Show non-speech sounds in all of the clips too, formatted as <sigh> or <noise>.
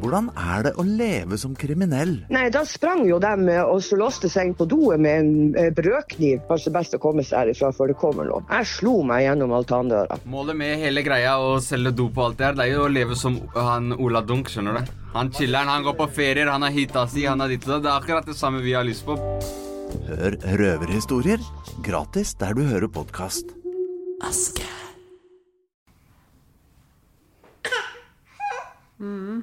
Hvordan er det å leve som kriminell? Nei, da sprang jo de eh, og så låste seg inn på doet med en eh, brødkniv. Kanskje best å komme seg herifra før det kommer noe. Jeg slo meg gjennom altandøra. Målet med hele greia å selge dop og alt det her, det er jo å leve som han Ola Dunk, skjønner du. Han chiller'n, han går på ferier, han har hita si, han har ditt og datt. Det er akkurat det samme vi har lyst på. Hør røverhistorier gratis der du hører podkast. Hallo.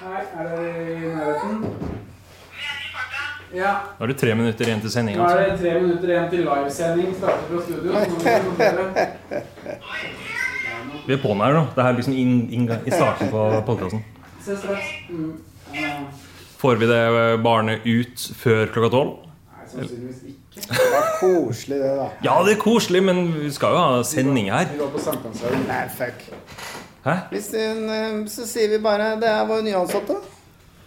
Hei, er dere i nærheten? Ja. Nå er det tre minutter igjen til sending. Nå er Altså. det tre minutter igjen til livesending starter fra studio. Vi er på'n her nå. Det er liksom inn, inn, i starten på podkasten. Mm. Får vi det barnet ut før klokka tolv? Nei, sannsynligvis ikke. Det var koselig, det, da. Ja, det er koselig, men vi skal jo ha sending her. Vi går på Sankthanshaugen. Nei, fuck. Hæ? Hvis hun, eh, så sier vi bare Det er vår nyansatte.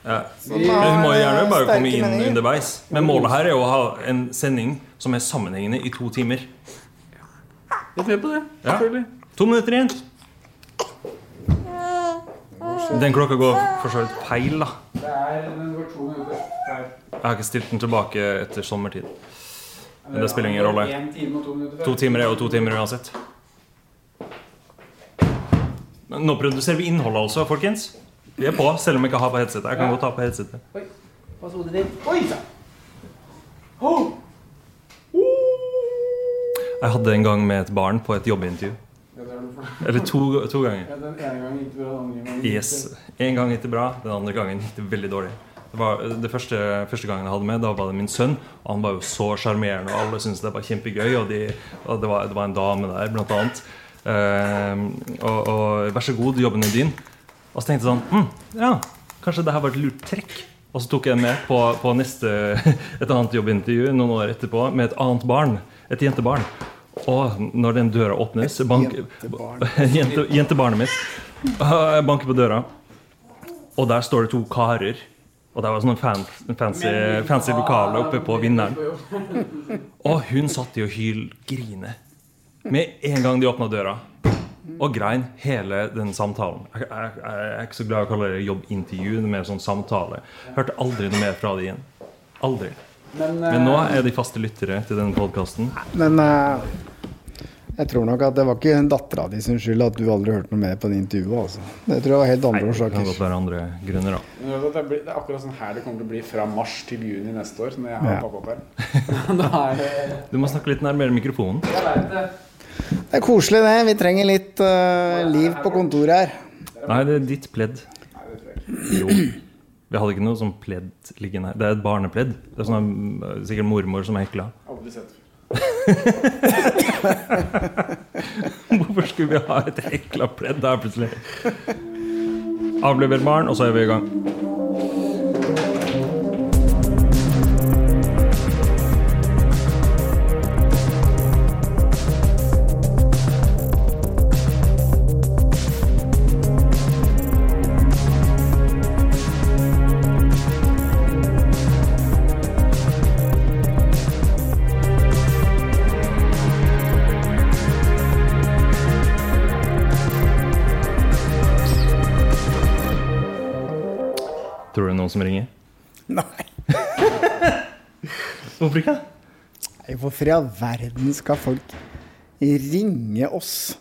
Ja. Men hun må gjerne eh, bare komme inn meninger. underveis. Men målet her er jo å ha en sending som er sammenhengende i to timer. Litt med på det. Ja. Selvfølgelig. To minutter igjen. Den klokka går for så vidt feil, da. Det er den går to minutter. feil. Jeg har ikke stilt den tilbake etter sommertid. Men det spiller ingen rolle. Og to timer er jo to timer uansett. Men Nå produserer vi innholdet altså, folkens. Vi er på, selv om jeg ikke har på headsetet. Jeg kan godt ta på headsetet. Pass hodet ditt. Oi sann! Oh. Jeg hadde en gang med et barn på et jobbintervju. Er Eller to, to ganger. ja, Den ene gangen gikk det bra, den andre gangen gikk Yes. En gang gikk det bra, den andre gangen gikk det veldig dårlig. Det var det første, første gangen jeg hadde med, da var det min sønn. Og han var jo så sjarmerende, og alle syntes det var kjempegøy. Og, de, og det, var, det var en dame der, blant annet. Uh, og, og vær så god, jobben er din. Og så tenkte jeg sånn hm, Ja, kanskje det her var et lurt trekk. Og så tok jeg den med på, på neste, <laughs> et annet jobbintervju noen år etterpå med et annet barn. Et jentebarn. Og når den døra åpnes bank, jentebarn. <laughs> Jente, Jentebarnet mitt. <laughs> Banker på døra, og der står det to karer. Og det var sånn fancy, fancy lokale oppe på vinneren. Og hun satt i og hylgrine med en gang de åpna døra. Og grein hele den samtalen. Jeg, jeg, jeg er ikke så glad i å kalle det jobbintervju. Det er mer sånn samtale. Hørte aldri noe mer fra det igjen. Aldri. Men, Men nå eh, er de faste lyttere til denne podkasten. Men eh, jeg tror nok at det var ikke dattera di sin skyld at du aldri hørte noe mer på det intervjuet. Altså. Det tror jeg var helt andre Det kan godt være andre grunner, da. det, er akkurat sånn her det kommer til å bli fra mars til juni neste år, når jeg har Ja. pappaperm. her. <laughs> er Du må snakke litt nærmere mikrofonen. Det. Det er koselig, det. Vi trenger litt uh, liv på kontoret her. Nei, det er ditt pledd. Jo. Vi hadde ikke noe sånn pledd liggende her. Det er et barnepledd. Det er sånn, eh, sikkert mormor som er hekla. Aldri sett. <laughs> Hvorfor skulle vi ha et hekla pledd der plutselig? Avlever barn, og så er vi i gang. Hvorfor Hvorfor i all verden skal folk ringe oss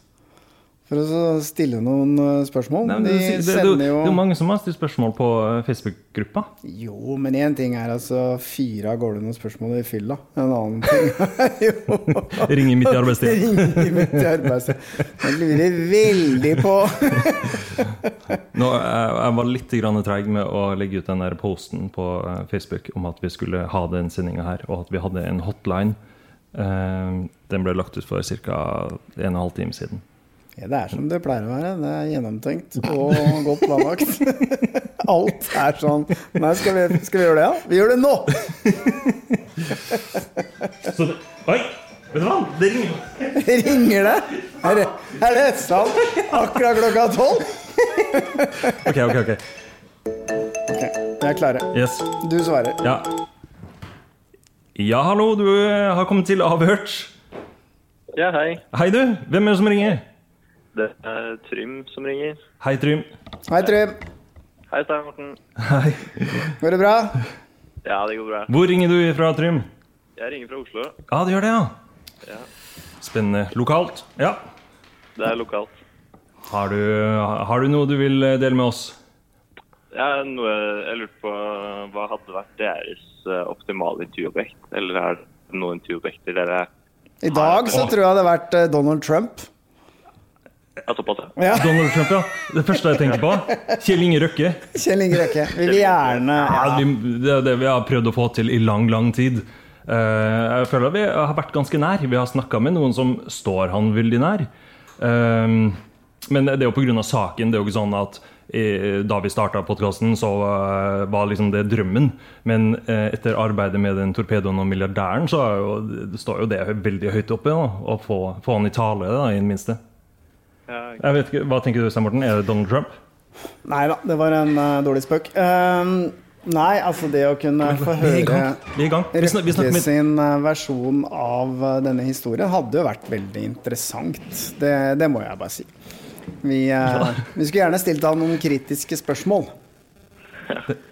for å stille noen eh, spørsmål? Nei, det, De det, det, det, er jo mange som har stilt spørsmål på eh, Facebook-gruppa. Jo, men én ting er altså fyre av gårde noen spørsmål i fylla. En annen ting <laughs> er jo Ringer midt i arbeidstid. <laughs> ringe midt i arbeidstid. Jeg lurer veldig på <laughs> Nå, jeg, jeg var litt treig med å legge ut den der posten på eh, Facebook om at vi skulle ha den sendinga her, og at vi hadde en hotline Eh, den ble lagt ut for ca. en og en halv time siden. Ja, det er som det pleier å være. Det er gjennomtenkt og godt planlagt. <laughs> Alt er sånn Nei, skal vi, skal vi gjøre det, ja? Vi gjør det nå! Så det, oi! Vet du hva? Det ringer. Ringer det? Er det, er det sant? Akkurat klokka tolv? Ok, ok, ok. Ok, vi er klare. Yes. Du svarer. Ja. Ja, hallo, du har kommet til avhørt. Ja, hei. Hei, du. Hvem er det som ringer? Det er Trym som ringer. Hei, Trym. Hei, Trym. Hei, Stein Morten. Hei. Går det bra? Ja, det går bra. Hvor ringer du fra, Trym? Jeg ringer fra Oslo. Ja, du gjør det, ja. Ja, Spennende. Lokalt? Ja. det er lokalt. Har du, har du noe du vil dele med oss? Ja, noe jeg lurte på hva hadde vært deres eh, optimale intervjuobjekt? Eller er det noen intervjuobjekter dere I dag så tror jeg det hadde vært eh, Donald Trump. Såpass? ja? Donald Trump, ja. Det første jeg tenker på. Kjell Inge Røkke. Kjell Inge Røkke. Vi vil gjerne Ja, ja. vi, det er det vi har prøvd å få til i lang, lang tid. Eh, jeg føler at vi har vært ganske nær. Vi har snakka med noen som står han veldig nær. Eh, men det er jo pga. saken. Det er jo ikke sånn at eh, da vi starta podkasten, så var liksom det drømmen. Men etter arbeidet med den torpedoen og milliardæren, så er jo, det står jo det veldig høyt oppe. Da, å få, få han i tale, da, i det minste. Ja, Jeg vet ikke, Hva tenker du, Stein Morten? Er det Donald Trump? Nei da, det var en uh, dårlig spøk. Ehm, nei, altså det å kunne få høre Røkke sin eh, versjon av eh, denne historien hadde jo vært veldig interessant. Det, det må jeg bare si. Vi, eh, vi skulle gjerne stilt han noen kritiske spørsmål.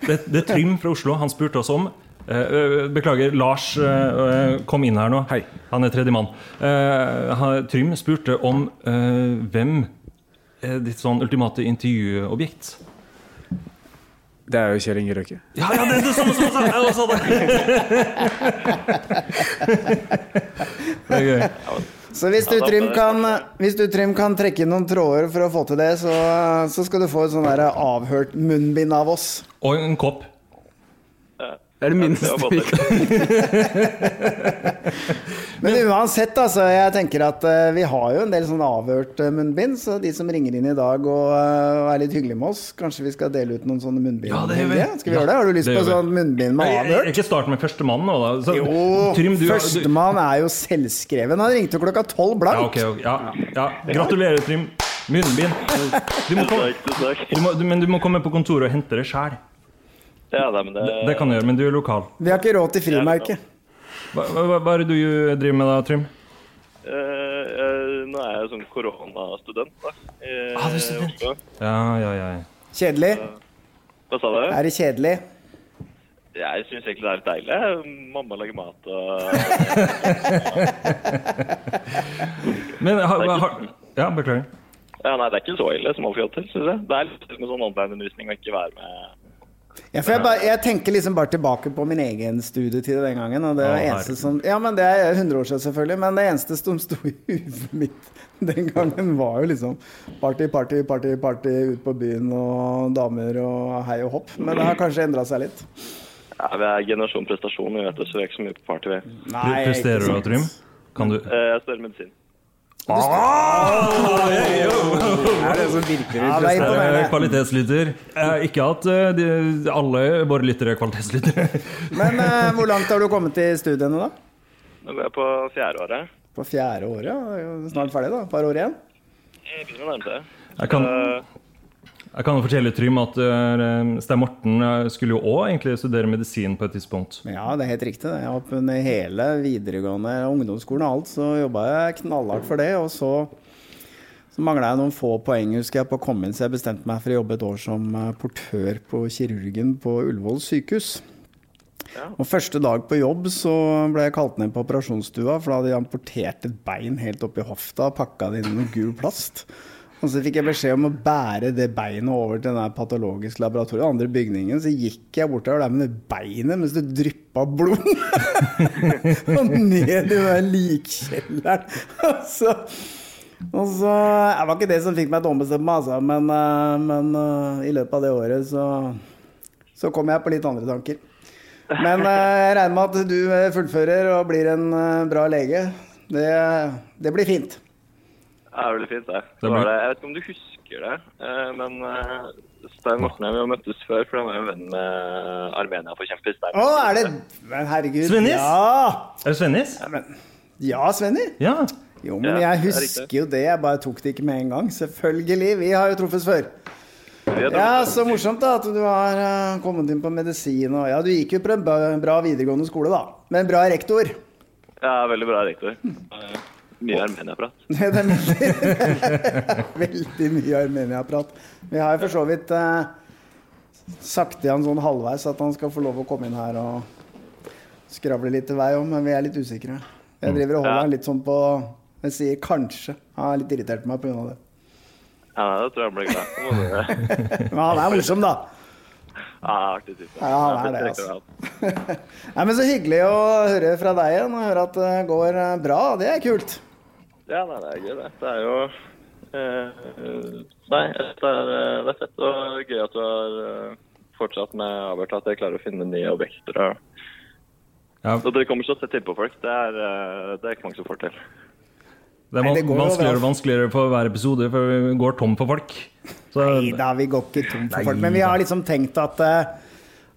Det, det er Trym fra Oslo. Han spurte oss om Beklager, Lars øh, kom inn her nå. Hei. Han er tredjemann. Uh, Trym spurte om hvem er ditt sånn ultimate intervjuobjekt. Det er jo Kjell Inge Røkke. Ja, ja, det er det samme som! Jeg også sa det. Det er gøy. Så hvis du, Trym, kan, hvis du Trym, kan trekke inn noen tråder for å få til det, så, så skal du få et sånn avhørt munnbind av oss. Og en kopp. Det er det minste vi kan <laughs> Men uansett, altså, jeg tenker at eh, vi har jo en del sånn avhørt eh, munnbind, så de som ringer inn i dag og eh, er litt hyggelige med oss, kanskje vi skal dele ut noen sånne munnbind? Ja, det gjør vi. Skal vi gjøre det? Har du lyst det på sånn munnbind med avhørt? Ikke start med førstemann nå, da. Så, Jo, Trym, du, du, førstemann er jo selvskreven. Han ringte klokka tolv ja, okay, ok, ok, ja, ja. Gratulerer, Trym. Munnbind. <laughs> Du må komme, du må, men du må komme på kontoret og hente det sjæl. Ja, nei, men det, Det, det kan du gjøre, men du er lokal. Vi har ikke råd til frimerke. Hva, hva, hva er det du driver med da, Trym? Uh, uh, nå er jeg sånn koronastudent, da. I, Ah, du er student. Ja, ja, ja. Kjedelig? Hva sa du? Er det kjedelig? Jeg syns egentlig det er litt deilig. Mamma lager mat og <laughs> Men har, har, Ja, beklager. Ja, nei, det er ikke så ille som alt skal til, syns jeg. Det er litt med sånn online-undervisning å ikke være med Ja, for jeg, bare, jeg tenker liksom bare tilbake på min egen studietid den gangen. Og det, Å, eneste som, ja, men det er 100 år siden, selvfølgelig. Men det eneste som sto i huet mitt den gangen, var jo liksom party, party, party, party ut på byen og damer og hei og hopp. Men det har kanskje endra seg litt. Ja, Vi er generasjon prestasjon, vi vet det, så vi er ikke så mye på party, vi. Nei, Presterer du. Trym? Kan du Eh, Jeg studerer medisin. Er det som virkelig Ja, det er Eh. Kvalitetslytter. Eh, ikke at eh, de, alle våre lyttere er kvalitetslyttere. <laughs> Men eh, hvor langt har du kommet i studiene, da? Nå går jeg på fjerde året. På fjerde året? Ja. Snart ferdig, da? Et par år igjen? Jeg begynner å nærme meg. Jeg kan, jeg kan jo fortelle Trym at eh, Stein Morten eh, skulle jo òg egentlig studere medisin på et tidspunkt. Ja, det er helt riktig. det. Jeg har under hele videregående ungdomsskolen og alt, så jobba jeg knallhardt for det. Og så, så mangla jeg noen få poeng husker jeg, på å komme inn, så jeg bestemte meg for å jobbe et år som eh, portør på kirurgen på Ullevål sykehus. Og Første dag på jobb så ble jeg kalt ned på operasjonsstua, for da hadde de amputert et bein helt oppi hofta og pakka det inn i noe gul plast. Og så fikk jeg beskjed om å bære det beinet over til den patologiske laboratoriet. den andre bygningen, Så gikk jeg bortover der med det beinet mens det dryppa blod. <laughs> og ned i den likkjelleren. Og så, og så Det var ikke det som fikk meg til å ombestemme meg, altså. Men, eh, men eh, i løpet av det året så, så kom jeg på litt andre tanker. Men eh, jeg regner med at du fullfører og blir en bra lege. Det, det blir fint. Ja, er veldig fint, det. Det Så var det. Jeg vet ikke om du husker det, eh, men eh, Stein Morten og jeg vi har møttes før, for han var jo venn med Armenia-forkjemper Stein. Å, er det Men herregud. Svennis? Ja, Er det Svennis? ja Svenny. Ja. Jo, men jeg er husker jo det. Jeg bare tok det ikke med en gang. Selvfølgelig. Vi har jo truffes før. Ja, Så morsomt da at du har eh, kommet inn på medisin. Og, ja, du gikk jo på en bra- videregående skole, da. Med en bra rektor. Ja, veldig bra rektor. Eh, Mye Armenia-prat. <laughs> Det er veldig, <laughs> veldig mye Armenia-prat. Vi har for så vidt eh, sagt til han sånn halvveis at han skal få lov å komme inn her og skravle litt til vei òg, men vi er litt usikre. Jeg driver og holder han litt sånn på Jeg sier kanskje. Han er litt irritert på meg pga. det. Ja, da tror jeg han blir glad. <laughs> Men han er morsom, da. Ja, artig type. Ja, han er det, altså. Nei, men Så hyggelig å høre fra deg igjen og høre at det går eh, bra. Det er kult. Ja, nei, det er gøy, det. Det er jo eh, Nei, det er, eh, det er fett og gøy at du har eh, fortsatt med Avert, at jeg klarer å finne nye objekter. Og, Ja. Så dere kommer så til innpå folk. Det er, eh, det er ikke mange som får til. Det er Nei, det vanskeligere og vanskeligere for hver episode, for vi går tom for folk. Så, Nei da, vi går ikke tom for folk. Men vi har liksom tenkt at, eh,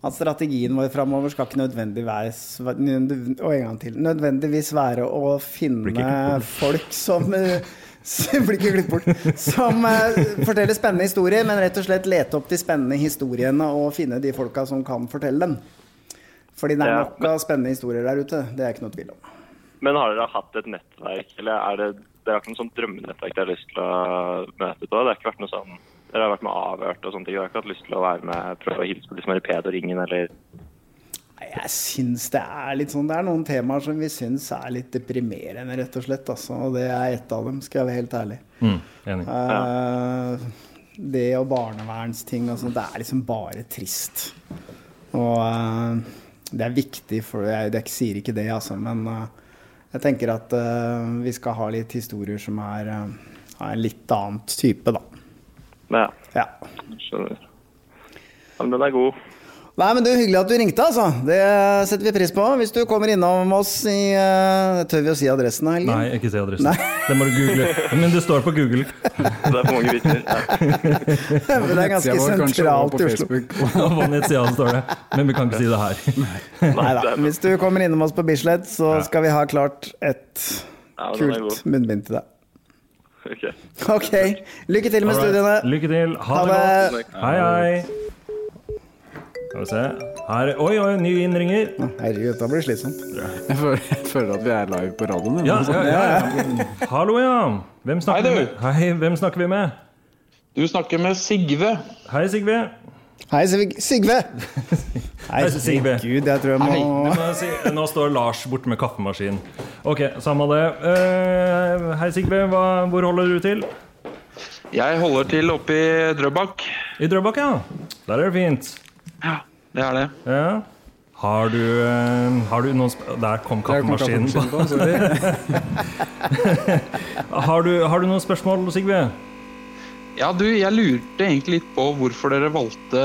at strategien vår framover skal ikke nødvendigvis og en gang til, nødvendigvis være å finne folk som <laughs> blir ikke klippet bort. Som eh, forteller spennende historier, men rett og slett lete opp de spennende historiene og finne de folka som kan fortelle dem. Fordi det er nok av spennende historier der ute. Det er ikke noe tvil om. Men har dere hatt et nettverk, eller er det Dere har ikke noe sånt drømmenettverk dere har lyst til å møte på? Det har ikke vært noe sånn Dere har vært med avhørt og sånne ting. Dere har ikke hatt lyst til å være med prøve å hilse på de som er i pedoringen eller Jeg syns det er litt sånn Det er noen temaer som vi syns er litt deprimerende, rett og slett. Altså. Og det er ett av dem, skal jeg være helt ærlig. mm, enig. Uh, det og barnevernsting og sånn, det er liksom bare trist. Og uh, det er viktig, for jeg, jeg sier ikke det, altså, men uh, jeg tenker at vi skal ha litt historier som er uh, av en litt annen type, da. Ja, Ja. skjønner. Ja, men den er god. Nei, men du, Hyggelig at du ringte, altså. Det setter vi pris på. Hvis du kommer innom oss i uh, Tør vi å si adressen, Helge? Nei, ikke si adressen. Nei. Det må du google. Men det står på Google. <laughs> Det er for mange vitner. <laughs> Ja. Men det er ganske sentralt i Oslo. <laughs> På nettsida står det. Men vi kan ikke si det her. Nei da. Hvis du kommer innom oss på Bislett, så skal vi ha klart et kult munnbind til deg. Ok. Ok. Lykke til med studiene. Lykke til. Ha Ha det godt. Hei, hei. Skal vi se. Her Oi, oi, ny innringer. Herregud, da blir det slitsomt. Jeg føler, jeg føler at vi er live på radioen. Ja, ja, ja, ja. Hallo, ja. Hvem snakker Hei, du. Hei, hvem snakker vi med? Du snakker med Sigve. Hei, Sigve. Hei, Sigve. <laughs> Hei, Sigve. Gud, jeg tror jeg må si, nå står Lars borte med kaffemaskinen. Ok, samme det. Uh, hei, Sigve. Hva, hvor holder du til? Jeg holder til oppe i Drøbak. I Drøbak, ja. Der er det fint. Ja, det er det. Ja. Har du, eh, har du noen sp Der kom Der kom kaffemaskinen. kaffemaskinen på, <laughs> har, du, har du noen spørsmål, Sigve? Ja, du, jeg lurte egentlig litt på hvorfor dere valgte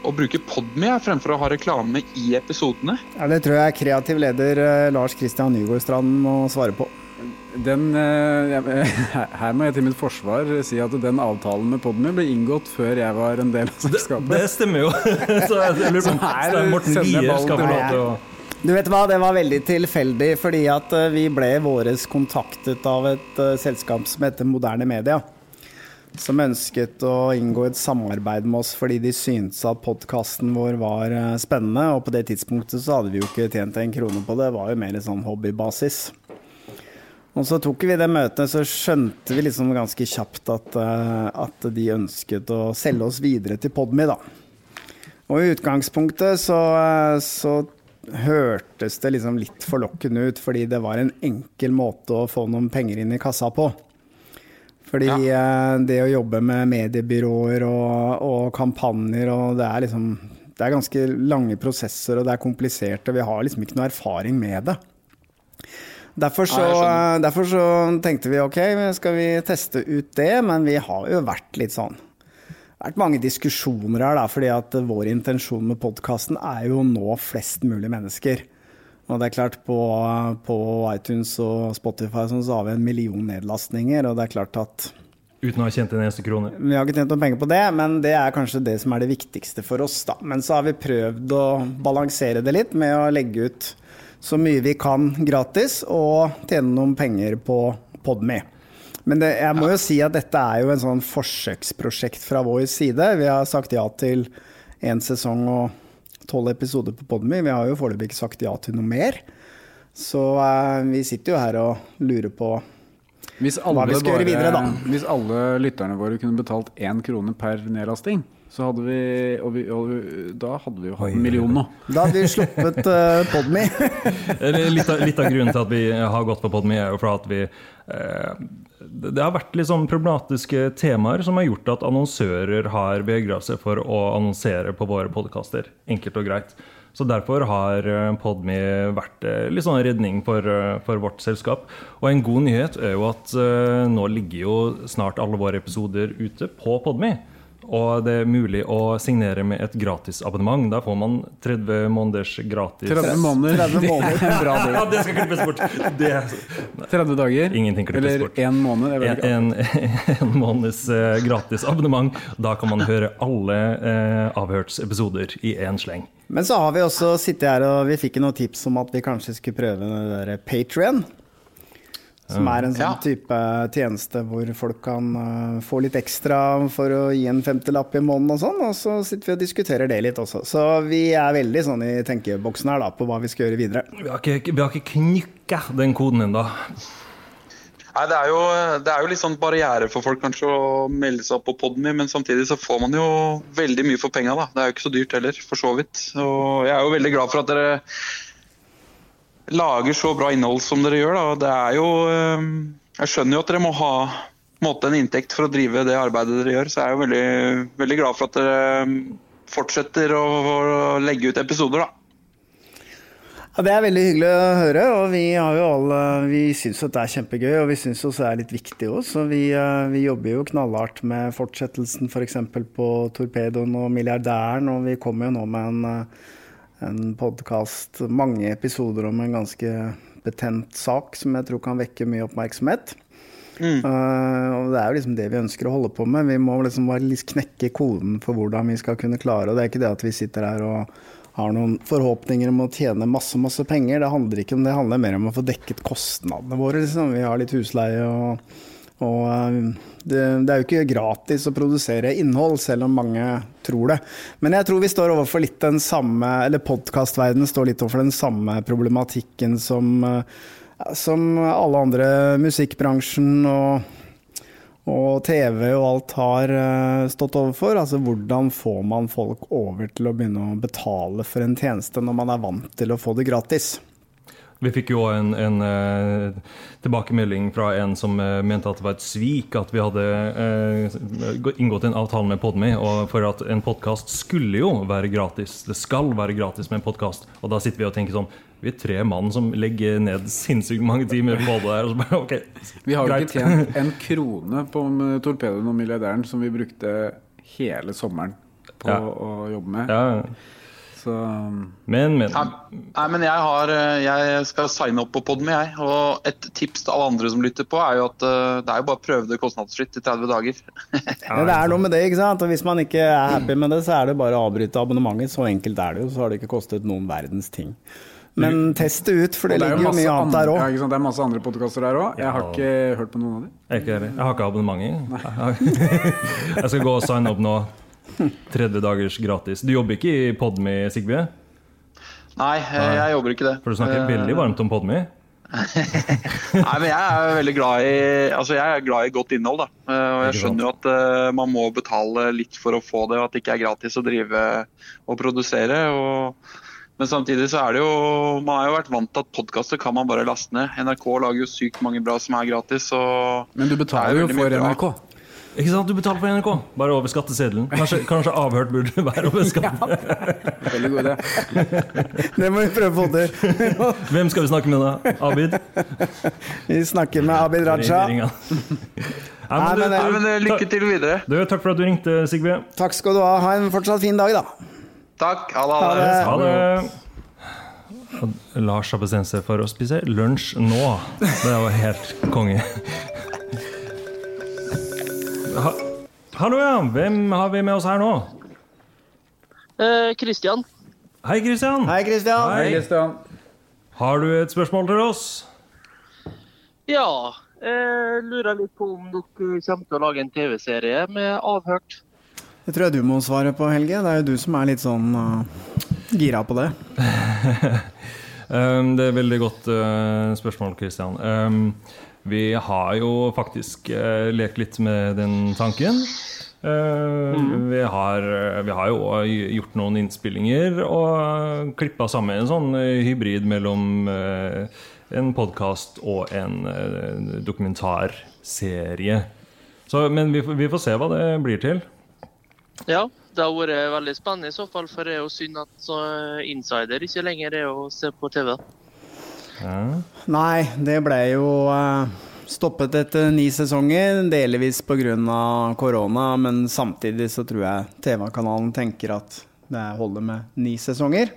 å bruke Podme fremfor å ha reklame i episodene. ja, Det tror jeg kreativ leder eh, Lars Christian Nygårdstrand må svare på. Den, eh, <laughs> her må jeg til mitt forsvar si at den avtalen med Podme ble inngått før jeg var en del av selskapet. Det stemmer jo. <laughs> Så jeg lurer på om <laughs> Morten Lier skal få lov til å Du vet hva, det var veldig tilfeldig, fordi at eh, vi ble våres kontaktet av et eh, selskap som heter Moderne Media. Som ønsket å inngå et samarbeid med oss fordi de syntes at podkasten vår var eh, spennende. Og på det tidspunktet så hadde vi jo ikke tjent en krone på det, det var jo mer sånn hobbybasis. Og så tok vi det møtet, så skjønte vi liksom ganske kjapt at, eh, at de ønsket å selge oss videre til Podmy, da. Og i utgangspunktet så, eh, så hørtes det liksom litt forlokkende ut, fordi det var en enkel måte å få noen penger inn i kassa på. Fordi ja. det å jobbe med mediebyråer og, og kampanjer og det er liksom Det er ganske lange prosesser, og det er komplisert, og vi har liksom ikke noe erfaring med det. Derfor så, ja, derfor så tenkte vi ok, skal vi teste ut det, men vi har jo vært litt sånn Det har vært mange diskusjoner her, da, fordi at vår intensjon med podkasten er jo å nå flest mulig mennesker. Og det er klart, på, på iTunes og Spotify sånn, så har vi en million nedlastninger, og det er klart at Uten å ha tjent en eneste krone. vi har ikke tjent noen penger på det, men det er kanskje det som er det viktigste for oss. da. Men så har vi prøvd å balansere det litt med å legge ut så mye vi kan gratis, og tjene noen penger på Podme. Men det, jeg må jo si at dette er jo en sånn forsøksprosjekt fra vår side. Vi har sagt ja til én sesong og tolv episoder på Podmy. Vi har jo foreløpig ikke sagt ja til noe mer. Så eh, vi sitter jo her og lurer på Hvis hva vi skal gjøre videre, da. hvis alle lytterne våre kunne betalt én krone per nedlasting, så hadde vi Og, vi, og vi, da hadde vi jo hatt en million nå. Da hadde vi sluppet uh, Podme. <laughs> Litt av, litt av grunnen til at vi har gått på Podme, er jo for at vi eh, Det har vært litt sånn problematiske temaer som har gjort at annonsører har vegra seg for å annonsere på våre podkaster. Enkelt og greit. Så Derfor har Podmy Podme vært eh, litt sånn redning for, eh, for vårt selskap. Og en god nyhet er jo at eh, nå ligger jo snart alle våre episoder ute på Podme. Og det er mulig å signere med et gratisabonnement. Da får man 30 måneders gratis 30 måneder. 30 måneder. Det er en bra deal. Ja, det skal klippes bort! Det, 30 dager. Ingenting klippes Eller bort. én måned. En, en, <laughs> en måneds eh, gratis abonnement. Da kan man høre alle eh, avhørtsepisoder i én sleng. Men så har vi også sittet her og vi fikk noen tips om at vi kanskje skulle prøve den der Patrion. Som er en sånn Ja. type tjeneste hvor folk kan uh, få litt ekstra for å gi en femtelapp i måneden og sånn. Og så sitter vi og diskuterer det litt også. Så vi er veldig sånn i tenkeboksen her da, på hva vi skal gjøre videre. Vi har ikke, vi har ikke knykka den koden ennå. Nei, det er, jo, det er jo litt sånn barriere for folk kanskje å melde seg opp på Podme, men samtidig så får man jo veldig mye for penga. da. Det er jo ikke så dyrt heller, for så vidt. Og jeg er jo veldig glad for at dere lager så bra innhold som dere gjør. da. Det er jo eh, Jeg skjønner jo at dere må ha måte, en inntekt for å drive det arbeidet dere gjør, så jeg er jo veldig, veldig glad for at dere fortsetter å, å legge ut episoder, da. Ja, Det er veldig hyggelig å høre, og vi, har vi syns at det er kjempegøy. Og vi syns også det er litt viktig så vi, eh, vi jobber jo knallhardt med fortsettelsen f.eks. på Torpedoen og Milliardæren. Og vi kommer jo nå med en, eh, en podkast, mange episoder om en ganske betent sak som jeg tror kan vekke mye oppmerksomhet. Eh, og Det er jo liksom det vi ønsker å holde på med. Vi må liksom bare knekke koden for hvordan vi skal kunne klare Og det er ikke det at vi sitter her og har noen forhåpninger om å tjene masse masse penger. Det handler ikke om det, det handler mer om å få dekket kostnadene våre. Liksom. Vi har litt husleie og, og eh, det, det er jo ikke gratis å produsere innhold, selv om mange tror det. Men jeg tror vi står overfor litt den samme, eller podkastverdenen står litt overfor den samme problematikken som, eh, som alle andre, musikkbransjen og og TV og alt har eh, stått overfor. Altså hvordan får man folk over til å begynne å betale for en tjeneste når man er vant til å få det gratis? Vi fikk jo en, en eh, tilbakemelding fra en som eh, mente at det var et svik at vi hadde eh, inngått en avtale med Podme, og for at en podkast skulle jo være gratis. Det skal være gratis med en podkast. Og da sitter vi og tenker sånn Vi er tre mann som legger ned sinnssykt mange timer på det her. Bare, ok, Vi har jo greit. ikke tjent en krone på Torpedoen og Milliardæren som vi brukte hele sommeren på Ja. å jobbe med. Ja. Så Men, men. Nei, men jeg, har, eh, jeg skal signe opp på Podme, jeg. Og et tips til alle andre som lytter på, er jo at eh, det er jo bare å prøve det kostnadsfritt i 30 dager. <laughs> Ja, det er noe med det, ikke sant? Og hvis man ikke er happy med det, så er det bare å avbryte abonnementet. Så enkelt er det jo. Så har det ikke kostet noen verdens ting. Men test det ut, for det er ligger jo mye annet andre- der òg. Ja, det er masse andre podkaster der òg. Jeg har ikke hørt på noen av dem. Jeg, jeg har ikke abonnement. <laughs> Jeg skal gå og signe opp nå. 30 dagers gratis. Du jobber ikke i Podme, Sigbjørn? Nei, jeg, jeg jobber ikke det. For du snakker Eh, veldig varmt om Podme. <laughs> Nei, men jeg er veldig glad i Altså, jeg er glad i godt innhold, da. Eh, Og jeg skjønner jo at uh, man må betale litt for å få det, og at det ikke er gratis å drive og produsere. Og... Men samtidig så er det jo Man har jo vært vant til at podkaster kan man bare laste ned. NRK lager jo sykt mange bra som er gratis, og Men du betaler jo for bra. NRK. Ikke sant? Du betaler for NRK, bare over skatteseddelen. Kanskje, kanskje avhørt burde være over skatteseddelen. Veldig god idé. <laughs> Det må vi prøve å få til. <laughs> Hvem skal vi snakke med da? Abid? Vi snakker med Abid Raja. Nei, Nei, men, du- eh, men, eh, lykke til videre. Du, takk for at du ringte, Sigve. Takk skal du ha. Ha en fortsatt fin dag, da. Takk. Ha det. Ha det. Ha det. Lars har bestemt seg for å spise lunsj nå. Det var helt konge. Ha, hallo, ja. Hvem har vi med oss her nå? Eh, Hei, Kristian. Hei, Kristian. Hei. Kristian. Har du et spørsmål til oss? Ja, jeg lurer litt på om dere kommer til å lage en TV-serie med Avhørt. Det tror jeg du må svare på, Helge. Det er jo du som er litt sånn uh, gira på det. <laughs> Um, det er veldig godt uh, spørsmål, Kristian. Um, vi har jo faktisk uh, lekt litt med den tanken. Uh, vi, har, vi har jo òg gjort noen innspillinger og klippa sammen en sånn hybrid mellom uh, en podkast og en dokumentarserie. Så, men vi, vi får se hva det blir til. Ja, det har vært veldig spennende i så fall, for det er jo synd at så insider ikke lenger er å se på TV. Nei, det ble jo uh, stoppet etter ni sesonger, delvis pga. korona, men samtidig så tror jeg TV-kanalen tenker at det holder med ni sesonger.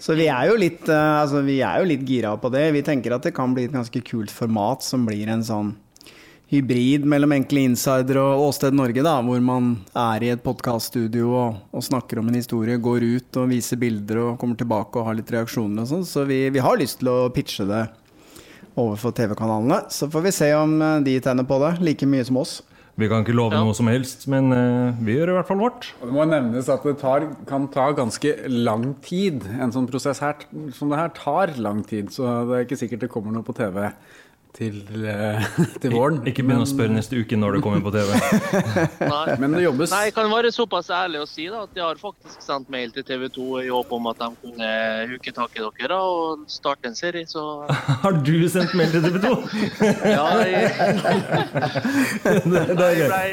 Så vi er jo litt, uh, altså, vi er jo litt gira på det. Vi tenker at det kan bli et ganske kult format som blir en sånn hybrid mellom Enkle Insider og Åsted Norge, da, hvor man er i et podkaststudio og, og snakker om en historie, går ut og viser bilder og kommer tilbake og har litt reaksjoner og sånn. Så vi, vi har lyst til å pitche det overfor TV-kanalene. Så får vi se om eh, de tenner på det like mye som oss. Vi kan ikke love noe som helst, men uh, vi gjør i hvert fall vårt. Og det må nevnes at det tar, kan ta ganske lang tid. En sånn prosess her, som det her tar lang tid, så det er ikke sikkert det kommer noe på TV til, eh, <laughs> til våren. Ikke begynn å spørre neste uke når det kommer på TV. <laughs> Nei. Men det jobbes. Nei, jeg kan være såpass ærlig å si da, at jeg har faktisk sendt mail til TV 2 i håp om at de kunne huke tak i dere da, og starte en serie, så <laughs> Har du sendt mail til TV 2? ja, jeg, det, det er jeg ble,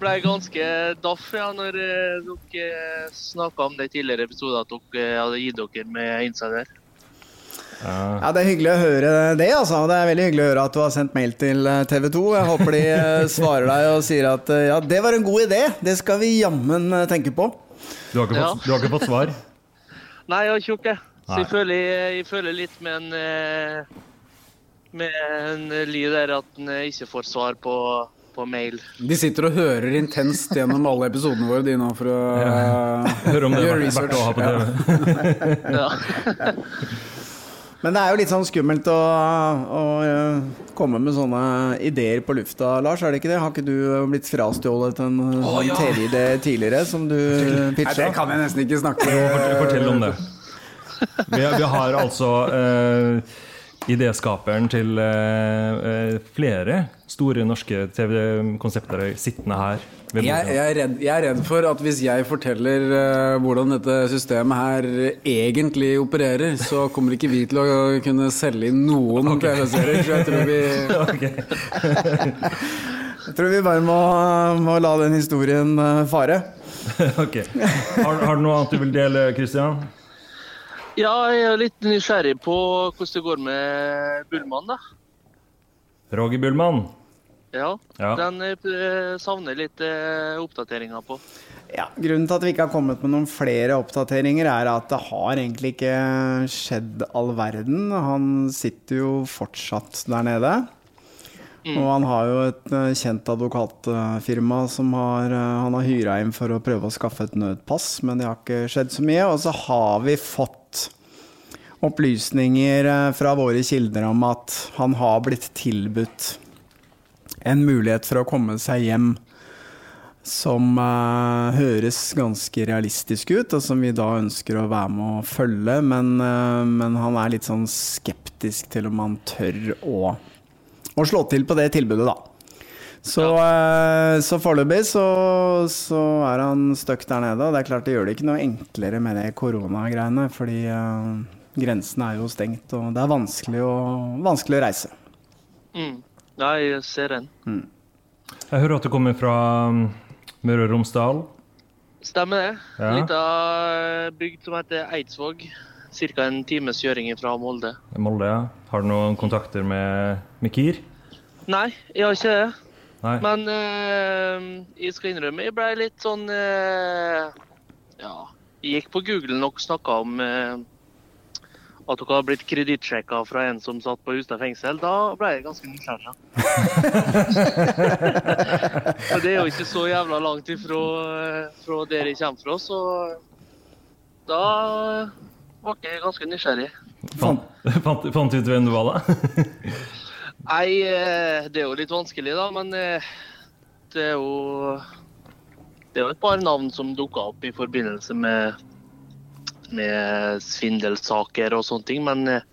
ble ganske daff ja, når eh, dere snakka om det i tidligere episoder, at dere hadde gitt dere med insider. Ja, Det er hyggelig å høre det. altså. Det er veldig hyggelig å høre at du har sendt mail til TV 2. Jeg håper de eh, svarer deg og sier at eh, ja, det var en god idé. Det skal vi jammen eh, tenke på. Du har ikke Ja. fått, du har ikke fått svar? <laughs> Nei, jeg har ikke gjort det. Så jeg føler, jeg føler litt med en eh, med en ly der at en eh, ikke får svar på, på mail. De sitter og hører intenst gjennom alle episodene våre de nå for å ja. om <laughs> gjøre å research. TV. <laughs> Ja. Men det er jo litt sånn skummelt å, å eh, komme med sånne ideer på lufta, Lars. Er det ikke det? Har ikke du blitt frastjålet en ja. TV-idé tidligere som du Nei, pitcha? det kan jeg nesten ikke snakke Fortell, fortell om det. Vi, vi har altså eh, idéskaperen til eh, eh, flere store norske TV-konsepter sittende her. Jeg, jeg, er redd, jeg er redd for at hvis jeg forteller uh, hvordan dette systemet her egentlig opererer, så kommer ikke vi til å kunne selge inn noen TV-serier. Så jeg tror vi <laughs> Jeg tror vi bare må, må la den historien eh, fare. <laughs> Ok. Har, har du noe annet du vil dele, Christian? Ja, jeg er litt nysgjerrig på hvordan det går med Bullmann, da. Roger Bullmann? Ja, Ja. Den eh, savner litt eh, oppdateringer på. Ja, Grunnen til at vi ikke har kommet med noen flere oppdateringer, er at det har egentlig ikke skjedd all verden. Han sitter jo fortsatt der nede. Og han har jo et eh, kjent advokatfirma som har, eh, han har hyra inn for å prøve å skaffe et nødpass, men det har ikke skjedd så mye. Og så har vi fått opplysninger eh, fra våre kilder om at han har blitt tilbudt en mulighet for å komme seg hjem som uh, høres ganske realistisk ut, og som vi da ønsker å være med å følge. Men, uh, men han er litt sånn skeptisk til om han tør å, å slå til på det tilbudet, da. Så, eh, så foreløpig så, så er han stuck der nede. Og det er klart det gjør det ikke noe enklere med det koronagreiene, fordi uh, grensene er jo stengt, og det er vanskelig å, vanskelig å reise. Mm. Ja, jeg ser den. Jeg hører at du kommer fra um, Møre og Romsdal. Stemmer det. Ja. En liten bygd som heter Eidsvåg. Ca. en times kjøring fra Molde. Molde, ja. Har du noen kontakter med, med KIR? Nei, jeg har ikke det. Nei. Men eh, jeg skal innrømme, jeg ble litt sånn eh, Ja. Jeg gikk på Google og snakka om eh, at dere har blitt kredittsjekka fra en som satt på Hustad fengsel. Da ble jeg ganske nysgjerrig. <laughs> For det er jo ikke så jævla langt ifra eh, fra der jeg kommer fra, så da ble jeg ganske nysgjerrig. Fant, fant, fant du ut hvem du var, da? <laughs> Nei, eh, det er jo litt vanskelig, da, men eh, det er jo Det er jo et par navn som dukka opp i forbindelse med, med svindelsaker og sånne ting, men eh,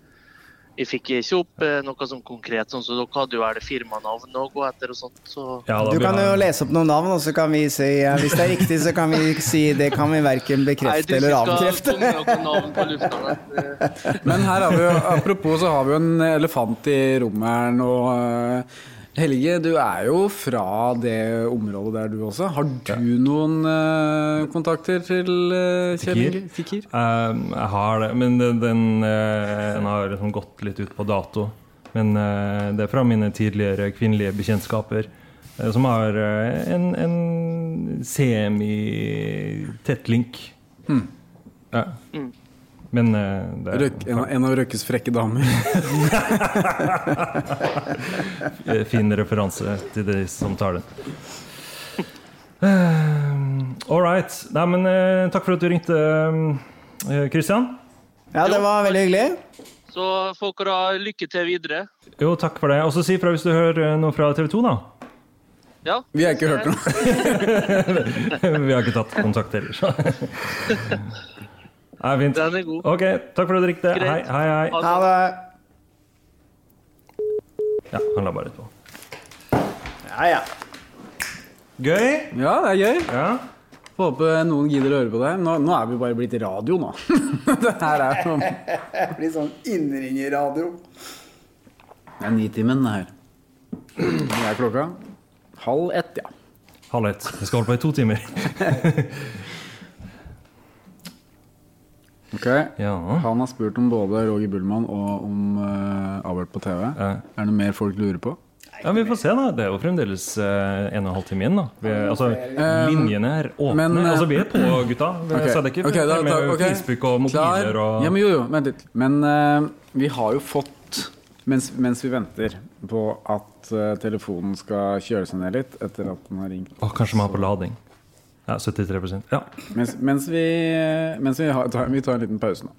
fikk ikke opp eh, noe som konkret, sånn så dere hadde jo er det firmanavn å gå etter og sånt, så Du kan jo lese opp noen navn, og så kan vi si ja, Hvis det er riktig, så kan vi si det kan vi verken bekrefte eller avkrefte. Nei, på lufta. nei. Men her har vi jo, apropos så har vi jo en elefant i rommet her nå. Helge, du er jo fra det området der du også. Har du noen uh, kontakter til uh, Kjell Inge? Fikir? Um, jeg har det, men den, den, uh, den har liksom gått litt ut på dato. Men eh, det er fra mine tidligere kvinnelige bekjentskaper. eh, som har eh, en, en semi-tett link. Hmm. Ja. Men eh, det er Røk, en, av- en av Røkkes frekke damer. <laughs> Eh, Fin referanse til de som tar den. Eh, All right. Nei, men takk for at du ringte, Kristian. Christian. Ja, det var veldig hyggelig. Så folk har ha lykke til videre. Jo, takk for det. Og så si fra hvis du hører noe fra TV 2, da. Ja. Vi har ikke hørt noe. <laughs> Vi har ikke tatt kontakt heller, så. <laughs> Fint. Den er god. Ok, takk for at du ringte. Hei, hei, hei. Ha det. Ja, han la bare litt på. Ja, ja. Gøy? Ja, det er gøy. Ja. Får håpe noen gidder å høre på det. Nå, nå er vi bare blitt radio, nå. <laughs> det her er sånn <laughs> Det blir sånn innringerradio. Det er Nitimen her. Det er klokka halv ett, ja. Halv ett. Vi skal holde på i to timer. <laughs> Ok. Han har spurt om både Roger Bullmann og om uh, Avhørt på TV. Er det noe mer folk lurer på? Ja, Vi får se, da. Det er jo fremdeles uh, en og en halv time igjen. da vi, altså, Um, Linjene er åpne. men, uh, altså, vi er på, gutta. Vi <laughs> Ok, sa det ikke ok, før da- da- ok. Facebook og mobiler Klar. og Ja, men jo, jo, vent litt. Men uh, vi har jo fått, mens, mens vi venter på at eh, telefonen skal kjøle seg ned litt etter at den har ringt Å, Kanskje man har på lading. Ja, 73 Ja. Mens, mens, vi, mens vi, har, tar, vi tar en liten pause nå.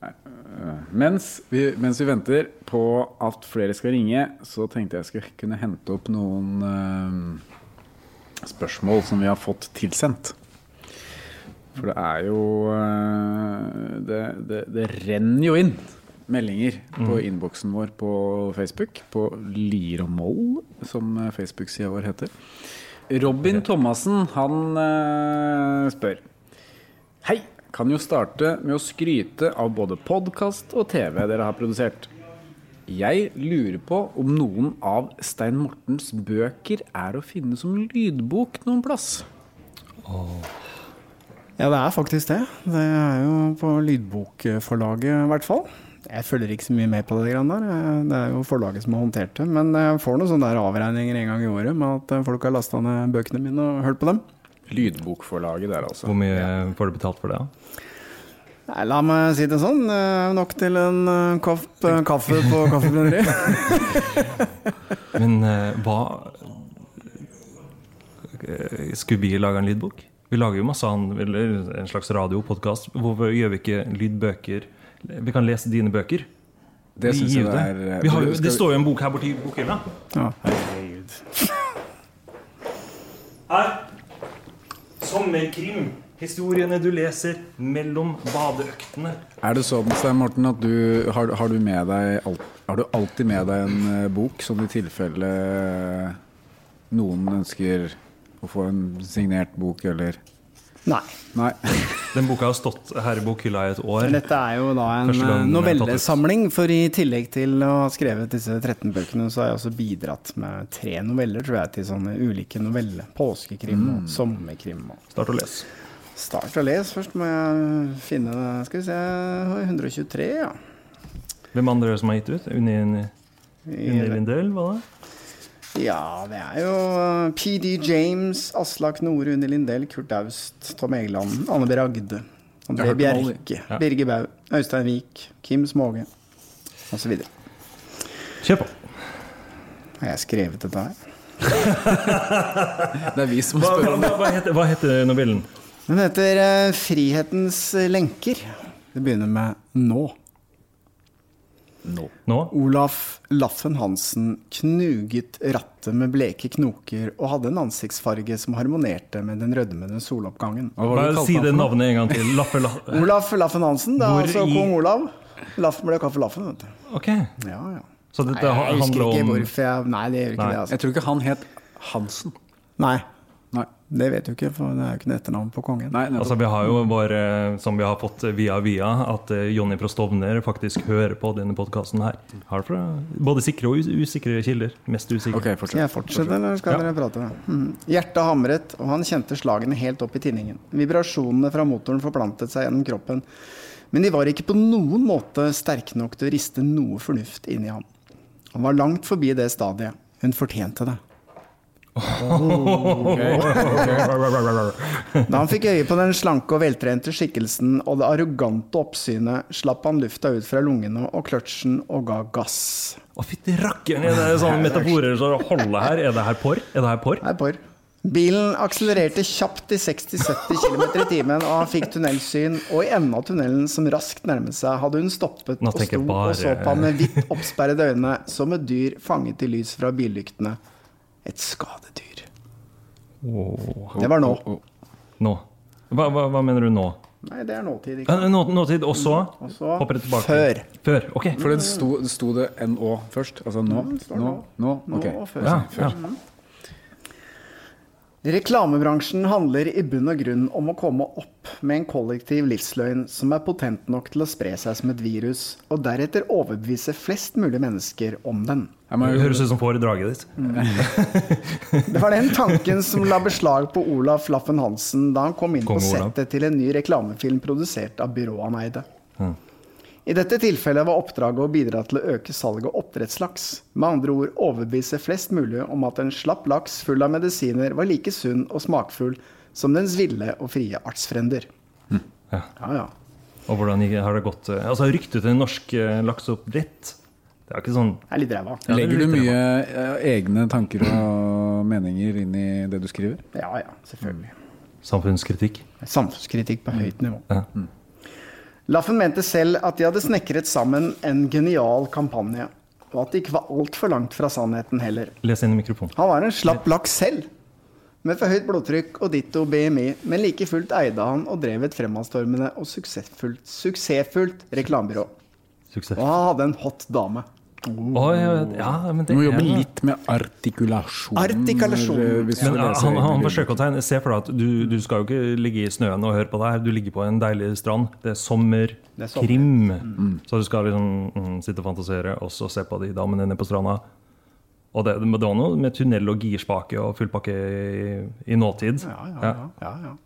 Øh, Mens vi, mens vi venter på at flere skal ringe, så tenkte jeg skulle kunne hente opp noen uh, spørsmål som vi har fått tilsendt. For det er jo uh, det, det, det renner jo inn meldinger på Mm. innboksen vår på Facebook, på Lier og Moll, som Facebook-sida vår heter. Robin Thomassen, han øh, spør Hei, kan jo starte med å skryte av både podkast og TV dere har produsert. Jeg lurer på om noen av Stein Mortens bøker er å finne som lydbok noen plass. Ja, det er faktisk det. Det er jo på lydbokforlaget i hvert fall. Jeg følger ikke så mye med på det greiene der. Det er jo forlaget som har håndtert det. Men jeg får noen sånne der avregninger en gang i året med at folk har lasta ned bøkene mine og hørt på dem. Lydbokforlaget der, altså. Hvor mye får du betalt for det? da? Nei, la meg si det sånn. eh, Nok til en eh, kopp eh, kaffe på <laughs> Kaffebrenneriet. Men eh, hva eh, Skulle vi lage en lydbok? Vi lager jo masse an- eller en slags radiopodkast. Hvorfor gjør vi ikke lydbøker? Vi kan lese dine bøker. Det Vi gir jeg det er- eh, Vi har det vi- står jo en bok her borti bokhylla. Ja, herregud. Her. Sommerkrim. Historiene du leser mellom badeøktene. Er det sånn, Stein Morten, at du har, har du med deg Har du alltid med deg en eh, bok, som i tilfelle noen ønsker å få en signert bok, eller Nei. Nei. <laughs> Den boka har stått her i bokhylla i et år. Dette er jo da en novellesamling, for i tillegg til å ha skrevet disse 13 bøkene, så har jeg også bidratt med tre noveller, tror jeg, til sånne ulike noveller. Påskekrim og Mm. sommerkrim. Og. Start å lese. Start å lese. Først må jeg finne. Skal vi se 123, ja. Hvem andre er det som har gitt ut? Unni Lindell, var det? Ja, det er jo uh, PD James, Aslak Nore, Unni Lindell, Kurt Aust, Tom Egeland, Anne B. Ragde, André. Bjerke, Ja. Birger Bau, Øystein Wiik, Kim Småge osv. Kjør på. Har jeg skrevet dette her? <laughs> Det er vi som spør hva, hva, hva, heter, hva heter novellen? Den heter uh, 'Frihetens lenker'. Det begynner med 'nå'. Nå? Olaf Laffen Hansen knuget rattet med bleke knoker og hadde en ansiktsfarge som harmonerte med den rødmende soloppgangen. Bare si det navnet en gang til. Laffe, la... <laughs> Olaf Laffen Hansen. Det er Hvor altså i- kong Olav. Laffen ble kaffe Laffen, vet du. Okay. Ja, ja. Så dette Nei, jeg husker handler ikke om hvorfor jeg Nei, det gjør ikke Nei. det. altså. Jeg tror ikke han het Hansen. Nei. Det vet du ikke, for det er jo ikke noe etternavn på kongen. Nei, Altså, vi har jo vår, eh, som vi har fått via via, at eh, Jonny fra Stovner faktisk hører på denne podkasten her. Har fra både sikre og usikre kilder. Mest usikre. Skal jeg fortsette, eller skal Ja. dere prate? Mhm. Hjertet hamret, og han kjente slagene helt opp i tinningen. Vibrasjonene fra motoren forplantet seg gjennom kroppen. Men de var ikke på noen måte sterke nok til å riste noe fornuft inn i ham. Han var langt forbi det stadiet. Hun fortjente det. Da han fikk øye på den slanke og veltrente skikkelsen og det arrogante oppsynet, slapp han lufta ut fra lungene og kløtsjen og ga gass. Å, fytti rakkeren! Er det sånne metaforer som holder her? Er det her porr? Er det her porr? Det er porr. Bilen akselererte kjapt i 60-70 km i timen, og han fikk tunnelsyn. Og i enden av tunnelen, som raskt nærmet seg, hadde hun stoppet og sto bare- og så på ham med vidt oppsperrede øyne, som et dyr fanget i lys fra billyktene. Et skadedyr. Det var nå. Nå. Hva, hva, hva mener du nå? Nei, det er nåtid. Ikke? Nå, nåtid, og så hopper det tilbake? før. Før, ok. For det sto, det sto det NÅ først? Altså nå? Nå, Nå? Nå? Nå Okay. og før. Ja, Før. ja. Reklamebransjen handler i bunn og grunn om å komme opp med en kollektiv livsløgn som er potent nok til å spre seg som et virus, og deretter overbevise flest mulig mennesker om den. Det høres ut som foredraget ditt. Det var den tanken som la beslag på Olaf Laffen Hansen da han kom inn Kong på settet til en ny reklamefilm produsert av byrået han eide. Mm. I dette tilfellet var oppdraget å bidra til å øke salget av oppdrettslaks. Med andre ord overbevise flest mulig om at en slapp laks full av medisiner var like sunn og smakfull som dens ville og frie artsfrender. Ja. Ja, ja. Og hvordan har det gått? eh, Altså, Ryktet til norsk eh, lakseoppdrett Det er ikke sånn Det er litt ræva. Er Legger du mye eh, egne tanker og meninger inn i det du skriver? Ja, ja, selvfølgelig. samfunnskritikk. Samfunnskritikk på høyt nivå. Ja. Laffen mente selv at de hadde snekret sammen en genial kampanje, og at det ikke var altfor langt fra sannheten heller. Les inn i mikrofonen. Han var en slapp laks selv, med for høyt blodtrykk og ditto BMI, men like fullt eide han og drev et fremadstormende og suksessfullt, suksessfullt reklamebyrå. Suksess. Og han hadde en hot dame. Å, ja, ja, men Du må jobbe litt med artikulasjon. Artikulasjon. eh, du Men han, han forsøker å tegne Se for deg at du, du skal jo ikke ligge i snøen og høre på det her. Du ligger på en deilig strand. Det er sommerkrim. Er sommer. Mm. Så du skal liksom mm, sitte og fantasere og så se på de damene nede på stranda. Og det, det var noe med tunnel og girspake og fullpakke i, i nåtid. Ja, ja, ja. ja, ja.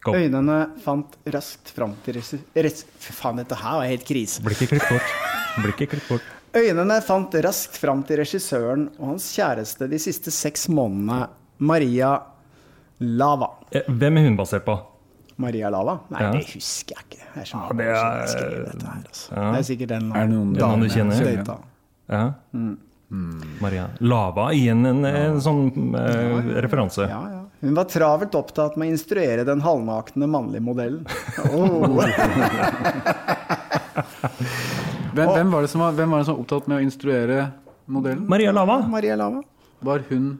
Go. Øynene fant raskt fram til faen, dette her var helt krise. Blir ikke klippet bort. Blir ikke klippet bort. Øynene fant raskt fram til regissøren og hans kjæreste de siste seks månedene, Maria Lava. Eh, Hvem er hun basert på? Maria Lava? Nei, Ja. det husker jeg ikke. Det er mange det er- jeg dette her. Altså. Ja. Det er sikkert en Er noen- noen du dame kjenner? data. Ja. Mm. Maria. Lava. Igjen en, en sånn eh, referanse. Ja, ja. Hun var travelt opptatt med å instruere den halvnakne mannlige modellen. <laughs> Oh. <laughs> Hvem, hvem, var det som var, hvem var det som var opptatt med å instruere modellen? Maria Lava. Maria Lava. Var hun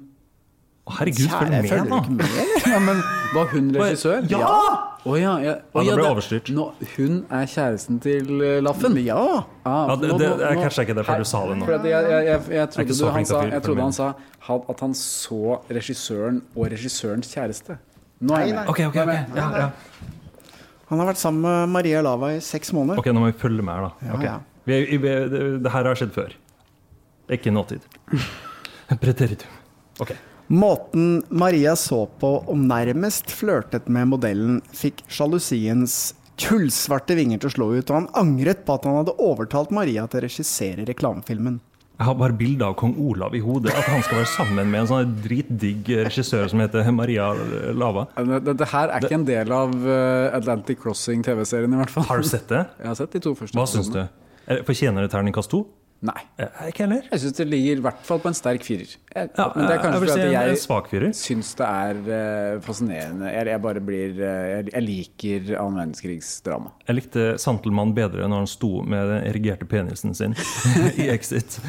Å, herregud, følg med, da! med, ja, men Var hun regissør? Ja! Å ja, ja. Å, Ja, det ble overstyrt. Nå, hun er kjæresten til eh, Laffen? Ja. Ah, Ja, det- nå- det- jeg catcha ikke det før du sa det nå. For at jeg, jeg, jeg, jeg, trodde, du, han sa, jeg trodde han sa at han så regissøren og regissørens kjæreste. Nå er jeg Nei, med. Ok, ok, ok. Ja, ja. Han har vært sammen med Maria Lava i seks måneder. Ok, nå må vi følge med her, da. Ja, Ok. Vi, vi, det, det her har skjedd før. Ikke nåtid. <laughs> Preteritum. Ok. Måten Maria så på og nærmest flørtet med modellen, fikk sjalusiens kullsvarte vinger til å slå ut, og han angret på at han hadde overtalt Maria til å regissere reklamefilmen. Jeg har bare bilde av kong Olav i hodet. At han skal være sammen med en sånn dritdigg regissør som heter Maria Lava. Dette her er ikke en del av eh, Atlantic Crossing-TV-serien, i hvert fall. Har du sett det? Jeg har sett de to første. Hva syns du? Er- Fortjener det terningkast to? Nei. Ikke heller. Jeg syns det ligger i hvert fall på en sterk firer. Jeg, Ja, men det er jeg kanskje jeg si fordi at jeg svak syns det er eh, fascinerende. Jeg, jeg bare blir eh, jeg, jeg liker annen verdenskrigsdrama. Jeg likte Santelmann bedre når han sto med den erigerte penisen sin <laughs> i Exit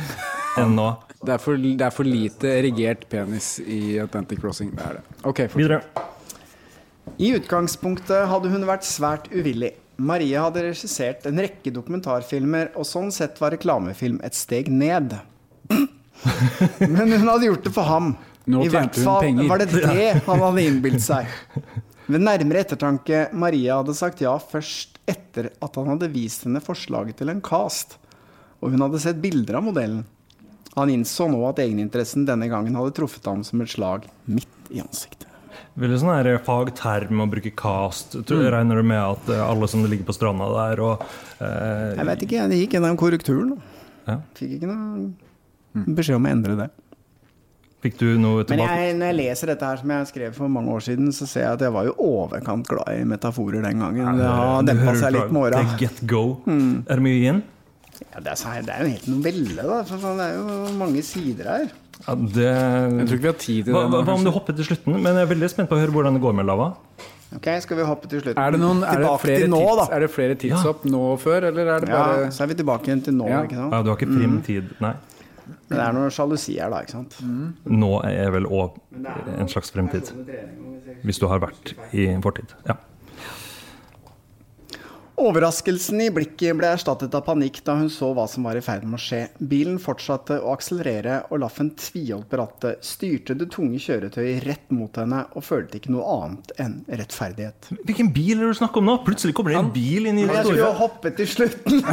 enn nå. Det er, for, det er for lite erigert penis i Atlantic Crossing. Det er det. Ok, fortsett. Videre. I utgangspunktet hadde hun vært svært uvillig. Maria hadde regissert en rekke dokumentarfilmer, og sånn sett var reklamefilm et steg ned. <laughs> Men hun hadde gjort det for ham. Nå I hvert fall penger. var det det han hadde innbilt seg. Ved nærmere ettertanke, Maria hadde sagt ja først etter at han hadde vist henne forslaget til en cast, og hun hadde sett bilder av modellen. Han innså nå at egeninteressen denne gangen hadde truffet ham som et slag midt i ansiktet. Veldig sånn her fagterm å bruke cast. Tror, Mm. Regner du med at eh, alle som ligger på stranda der og eh, Jeg vet ikke, det gikk gjennom korrekturen. Ja. Fikk ikke noe beskjed om å endre det. Fikk du noe Men tilbake? jeg, når jeg leser dette her som jeg skrev for mange år siden, så ser jeg at jeg var jo overkant glad i metaforer den gangen. Ja, det har Du dempa seg litt med åra. Get Go. Mm. Er det mye igjen? Ja, det, er, det er jo en helt novelle, da. For det er jo mange sider her. Ja, det... Jeg tror ikke vi har tid til hva, det hva, hva om du hopper til slutten? Men jeg er veldig spent på å høre hvordan det går med lava. Ok, Skal vi hoppe til slutten? Er det, noen, er, det flere til nå, tids, er det flere tidshopp nå og før, eller er det bare Ja, så er vi tilbake igjen til nå, Ja. ikke sant? Ja, du har ikke prim tid, nei. Det er noe sjalusi her, da, ikke sant? Nå er vel òg en slags fremtid. Hvis du har vært i fortid. Ja. Overraskelsen i blikket ble erstattet av panikk da hun så hva som var i ferd med å skje. Bilen fortsatte å akselerere, og Laffen tviholdt på rattet, styrte det tunge kjøretøyet rett mot henne og følte ikke noe annet enn rettferdighet. Hvilken bil er det du snakker om nå? Plutselig kommer det en bil inn i jeg skulle jo hoppe til slutten! <laughs>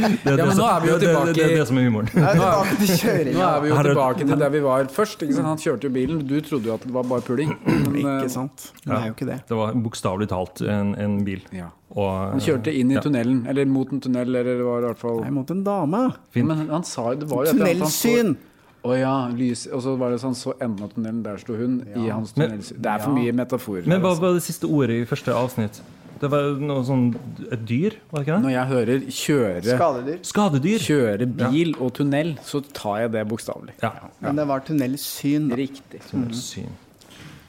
Det er Ja, det men nå er vi jo det- det- tilbake Det er det som er humoren. Er kjøringa. Nå er vi jo tilbake til der vi var først. Ikke sant? Han kjørte jo bilen. Du trodde jo at det var bare puling. <clears throat> Men, eh, Ikke sant? Det er jo ikke det. Det var bokstavelig talt en, en bil. Ja. Og, Han kjørte inn i ja. tunnelen, eller mot en tunnel, eller det var i hvert fall Nei, mot en dame. Fint. Men han sa det var jo han Tunnelsyn! Å ja, lys Og så var det sånn så enden av tunnelen, der sto hun i hans tunnelsyn. Det er for mye metaforer. Men hva altså. var det siste ordet i første avsnitt? Det var noe sånn Et dyr, var det ikke det? Når jeg hører kjøre, Skadedyr. Skadedyr. kjøre bil og tunnel, så tar jeg det bokstavelig. Ja. Men det var tunnelsyn. Riktig. Syn.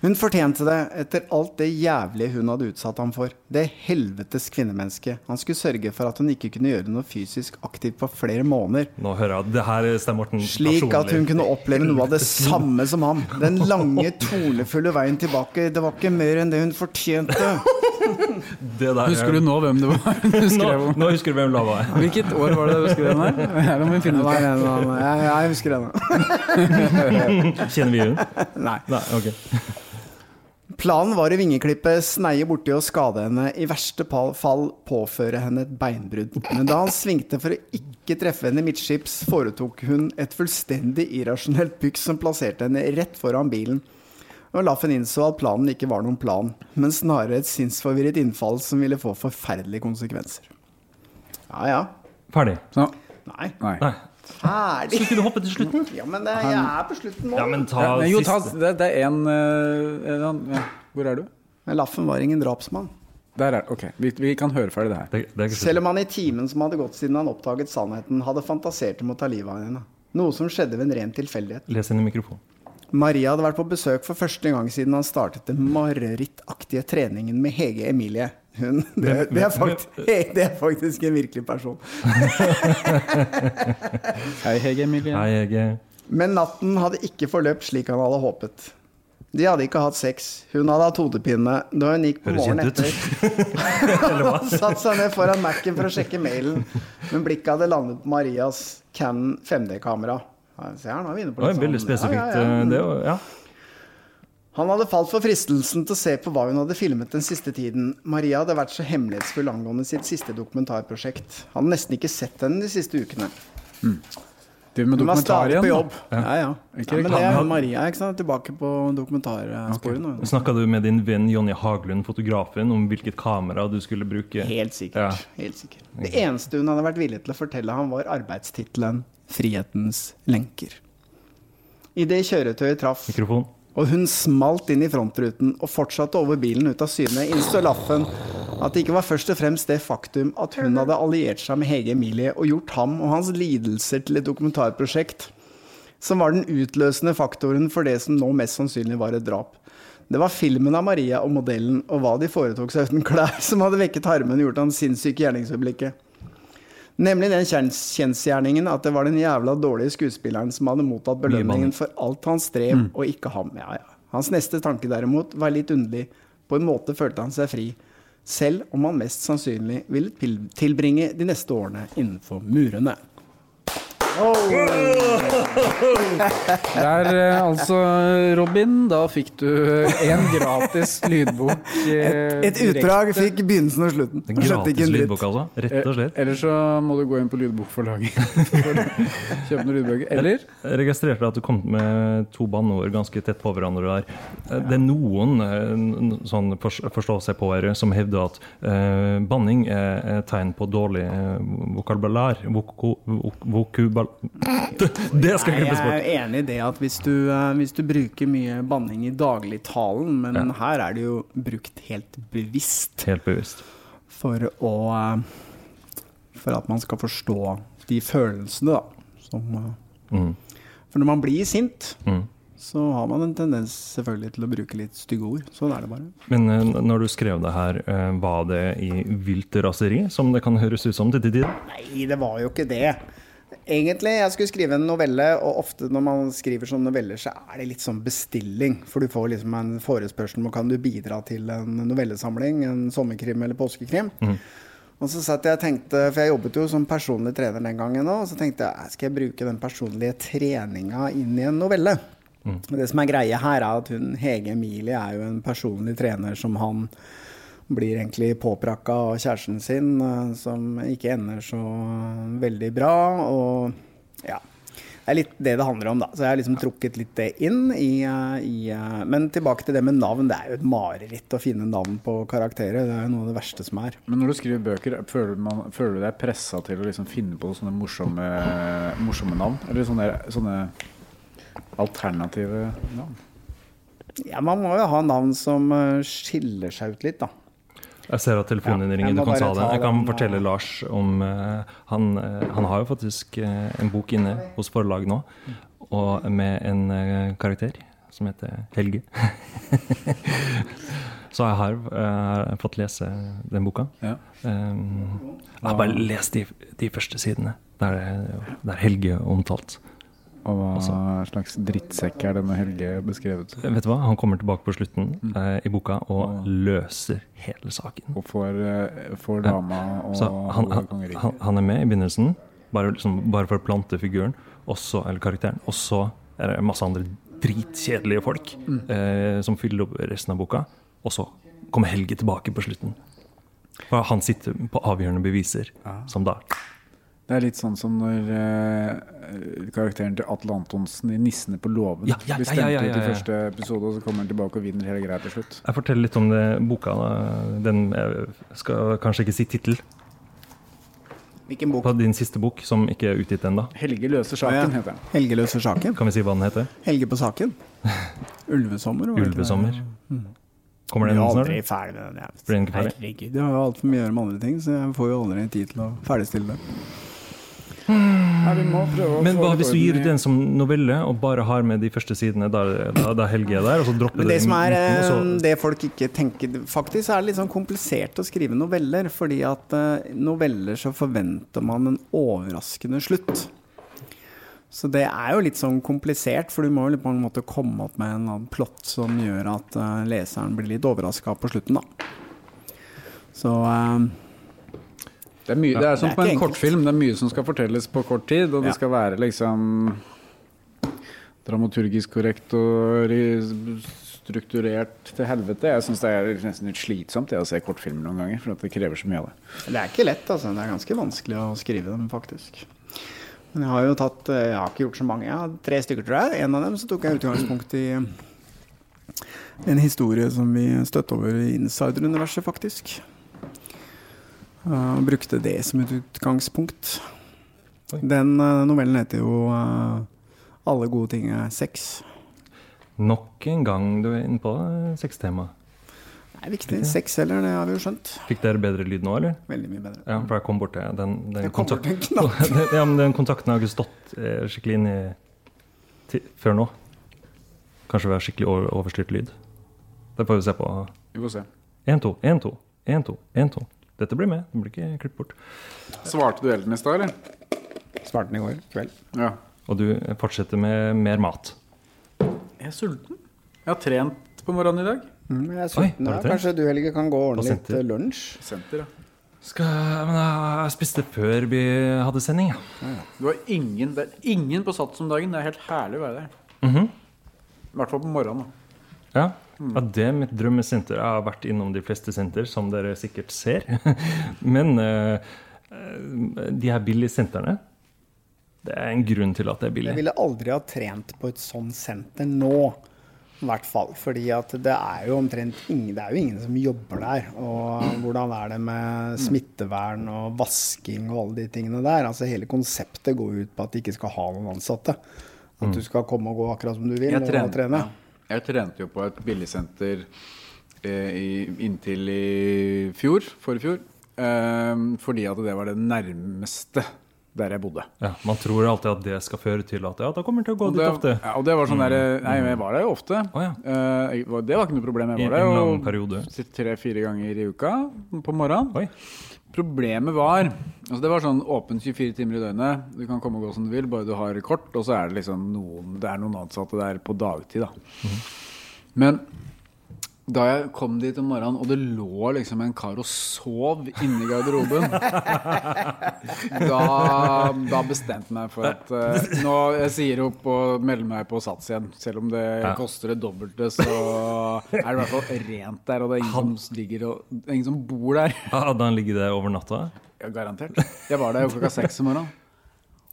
Hun fortjente det etter alt det jævlige hun hadde utsatt ham for. Det helvetes kvinnemenneske. Han skulle sørge for at hun ikke kunne gjøre noe fysisk aktivt på flere måneder. Nå hører jeg det her stemmer Morten Slik at hun kunne oppleve noe av det <laughs> samme som ham. Den lange, tornefulle veien tilbake. Det var ikke mer enn det hun fortjente. <laughs> Det der, Husker du nå hvem det var <laughs> du nå, skrev om? nå husker du hvem lava er. Hvilket år var det du skrev den her? Her må vi finne ut jeg, jeg husker henne. Kjenner vi henne? Nei. Nei, ok. Planen var å vingeklippe, sneie borti og skade henne, i verste fall påføre henne et beinbrudd. Men da han svingte for å ikke treffe henne midtskips, foretok hun et fullstendig irrasjonelt byks som plasserte henne rett foran bilen. Og Laffen innså at planen ikke var noen plan, men snarere et sinnsforvirret innfall som ville få forferdelige konsekvenser. Ja ja. Ferdig. Så, Nei. nei. Ferdig! Skulle du hoppe til slutten? Ja, men det, jeg er på slutten nå. Ja, men ta Ja, jo, ta, siste. det, det er en, eh, ja. Hvor er du? Laffen var ingen drapsmann. Der er Ok, vi, vi kan høre ferdig det her. Det, det er ikke Selv om han i timen som hadde gått siden han oppdaget sannheten, hadde fantasert om å ta livet av henne. Noe som skjedde ved en ren tilfeldighet. Les inn i mikrofonen. Maria hadde vært på besøk for første gang siden han startet den marerittaktige treningen med Hege Emilie. Hun, det, det, er faktisk, <laughs> det er faktisk en virkelig person. <laughs> Hei, Hege Emilie. Hei, jeg er Men natten hadde ikke forløpt slik han hadde håpet. De hadde ikke hatt sex. Hun hadde hatt hodepine da hun gikk på Høres morgenen etter. <laughs> og satte seg ned foran Mac-en for å sjekke mailen, men blikket hadde landet på Marias Canon 5D-kamera. Ja, Se her, nå er vi inne på litt veldig sånn- spesifikt. Ja, ja, ja. eh, Det, var- ja. Han hadde falt for fristelsen til å se på hva hun hadde filmet den siste tiden. Maria hadde vært så hemmelighetsfull angående sitt siste dokumentarprosjekt. Han hadde nesten ikke sett henne de siste ukene. Du med Hun var dokumentar stadig igjen? på jobb. Ja, ja. Ikke ja men det er. Maria, ikke sant? Tilbake på dokumentarsporet nå. Snakka du med din venn Jonny Haglund, fotografen, om hvilket kamera du skulle bruke? Helt sikkert. Helt sikkert. Det eneste hun hadde vært villig til å fortelle ham, var arbeidstittelen 'Frihetens lenker'. Idet kjøretøyet traff, Mikrofon. og hun smalt inn i frontruten og fortsatte over bilen ut av syne, innså Laffen at det ikke var først og fremst det faktum at hun hadde alliert seg med Hege Emilie og gjort ham og hans lidelser til et dokumentarprosjekt, som var den utløsende faktoren for det som nå mest sannsynlig var et drap. Det var filmen av Maria og modellen og hva de foretok seg uten klær, som hadde vekket harmen og gjort han sinnssyk i gjerningsøyeblikket. Nemlig den kjens- kjensgjerningen at det var den jævla dårlige skuespilleren som hadde mottatt belønningen for alt han strev, Mm. og ikke ham. Ja, ja. Hans neste tanke derimot var litt underlig. På en måte følte han seg fri, selv om han mest sannsynlig ville tilbringe de neste årene innenfor murene. Det er eh, altså Robin, da fikk du en gratis lydbok. eh, Et, et utdrag fikk begynnelsen og slutten. En gratis en lydbok, altså? Rett og slett. Eh, Eller så må du gå inn på lydbokforlaget <laughs> for å kjøpe noen lydbøker. Eller? Jeg registrerte at du kom med to banneord ganske tett på hverandre der. Eh, Det er noen eh, sånn forstå-seg-på-ere som hevder at uh, banning er tegn på dårlig eh, vokabular. Voko, vok, vokubal... Det skal klippes bort. jeg er enig i det at hvis du, eh, hvis du bruker mye banning i dagligtalen, men Ja. her er det jo brukt helt bevisst Helt bevisst. for å eh, For at man skal forstå de følelsene, da. Som, eh, Mm. For når man blir sint, Mm. så har man en tendens selvfølgelig til å bruke litt stygge ord. Sånn er det bare. Men når du skrev det her, var det i vilt raseri, som det kan høres ut som til tider? Nei, det var jo ikke det. Egentlig, jeg skulle skrive en novelle, og ofte når man skriver sånne noveller, så er det litt sånn bestilling. For du får liksom en forespørsel om kan du bidra til en novellesamling, en sommerkrim eller påskekrim. Og så satt jeg og tenkte, for jeg jobbet jo som personlig trener den gangen òg, og så tenkte jeg skal jeg bruke den personlige treninga inn i en novelle? Mm. Det som er greia her, er at hun Hege Emilie er jo en personlig trener som han blir egentlig påprakka av kjæresten sin, eh, som ikke ender så veldig bra. Og ja. Det er litt det det handler om, da. Så jeg har liksom trukket litt det inn i, eh, i eh, Men tilbake til det med navn. Det er jo et mareritt å finne navn på karakterer. Det er jo noe av det verste som er. Men når du skriver bøker, føler, man, føler du deg pressa til å liksom finne på sånne morsomme, morsomme navn? Eller sånne, sånne alternative navn? Ja, man må jo ha navn som eh, skiller seg ut litt, da. Jeg ser at telefonen din ringer. Du kan ta den. Jeg kan fortelle eh. Lars om uh, han, uh, han har jo faktisk uh, en bok inne hos forlag nå, og med en karakter som heter Helge. <laughs> Så jeg har eh, fått lese den boka. Ja. Um, jeg har bare lest de, de første sidene, der, er- der Helge er omtalt. Og hva også. slags drittsekk er denne Helge beskrevet? Vet du hva? Han kommer tilbake på slutten eh, i boka og løser hele saken. Og får, eh, får Ja. dama og Så han, han, han, er med i begynnelsen, bare, liksom, bare for å plante figuren, også, eller karakteren. Og så er det masse andre dritkjedelige folk Mm. eh, som fyller opp resten av boka. Og så kommer Helge tilbake på slutten. For han sitter på avgjørende beviser, som da Det er litt sånn som når uh, karakteren til Atle Antonsen i 'Nissene på låven' Ja, ja, blir ja, stemt ja, ja, ut i første episode, og så kommer han tilbake og vinner hele greia til slutt. Jeg forteller litt om det boka. da. Den jeg skal kanskje ikke si tittel. Hvilken bok? På din siste bok, som ikke er utgitt ennå. Helge løser saken, Ja. heter den. Helge løser saken. Kan vi si hva den heter? Helge på saken. <laughs> Ulvesommer. Ulvesommer. Mm. Kommer den snart? aldri ferdig med den. jeg. Blir den ikke ferdig? Herregud, jeg har altfor mye å gjøre med andre ting, så jeg får jo aldri tid til å ferdigstille det. Nei, vi må prøve å Men få hva hvis du orden gir i- ut en som novelle, og bare har med de første sidene da, da, da Helge er der, og så dropper Men det som er midten, og eh, så- det folk ikke tenker Faktisk er det litt sånn komplisert å skrive noveller, fordi at eh, noveller så forventer man en overraskende slutt. Så det er jo litt sånn komplisert, for du må jo på en måte komme opp med en eller annen plott som gjør at eh, leseren blir litt overraska på slutten, da. Så eh, Det er, mye, det er som på en enkelt. kortfilm. Det er mye som skal fortelles på kort tid, og det skal være liksom dramaturgisk korrekt og strukturert til helvete. Jeg syns det er nesten litt slitsomt å se kortfilmer noen ganger, for det krever så mye av det. det er ikke lett, altså. Det er ganske vanskelig å skrive dem, faktisk. Men jeg har jo tatt eh, Jeg har ikke gjort så mange. Jeg har tre stykker, tror jeg. En av dem så tok jeg utgangspunkt i en historie som vi støtte over i Insider-universet, faktisk. Uh, og brukte det som et utgangspunkt. Den eh, novellen heter jo eh, 'Alle gode ting er sex'. Nok en gang du er inne på eh, sextemaet. Det er viktig. Sex heller, det har vi jo skjønt. Fikk dere bedre lyd nå, eller? Veldig mye bedre. Ja, for jeg kom bort til den, den. Den- <laughs> ja, den kontakten har ikke stått eh, skikkelig inn i ti, før nå. Kanskje vi har skikkelig over, overstyrt lyd. Det får vi se på. Vi får se. 1, 2, 1, 2, 1, 2, 1, 2. Dette blir med. Det blir ikke klippet bort. Svarte du Elden i stad, eller? Svarte den i går kveld. Ja. Og du fortsetter med mer mat. Jeg er sulten. Jeg har trent på morgenen i dag. Mm, jeg er sulten. Oi, ja. Kanskje du, Helge, kan gå og ordne litt eh, lunsj? Senter, ja. Skal, men jeg spiste før vi hadde sending. Ja. Du har ingen, det er ingen på Sats om dagen. Det er helt herlig å være der. Mhm. I hvert fall på morgenen. da. Ja. Ja, det er mitt drømmesenter. Jeg har vært innom de fleste senter, som dere sikkert ser. <laughs> Men eh, eh, de her billigsentrene Det er en grunn til at det er billig. Jeg ville aldri ha trent på et sånt senter nå. I hvert fall. Fordi at det er jo omtrent ingen, det er jo ingen som jobber der. Og hvordan er det med smittevern og vasking og alle de tingene der? Altså Hele konseptet går ut på at de ikke skal ha noen ansatte. At du skal komme og gå akkurat som du vil Jeg og trene. ja. Jeg trente jo på et billigsenter eh, i, inntil i fjor, forrige fjor. Eh, fordi at det var det nærmeste der jeg bodde. Ja, man tror alltid at det skal føre til at ja, da kommer til å gå Og dit det, ofte. ja, og det var sånn der, Nei, jeg var der jo ofte. Oh, ja. Eh, det var ikke noe problem. Jeg var en der tre-fire ganger i uka på morgenen. Oi. Problemet var altså Det var sånn åpent 24 timer i døgnet. Du kan komme og gå som du vil, bare du har kort. Og så er det liksom noen, det er noen ansatte der på dagtid, da. Men da jeg kom dit om morgenen, og det lå liksom en kar og sov inni garderoben <laughs> da, da bestemte jeg meg for at uh, nå jeg sier opp og melder meg på Sats igjen. Selv om det Ja. koster det dobbelte, så er det i hvert fall rent der. Og det er ingen som ligger og ingen som bor der. Hadde han ligget der over natta? Ja, garantert. Jeg var der klokka seks om morgenen.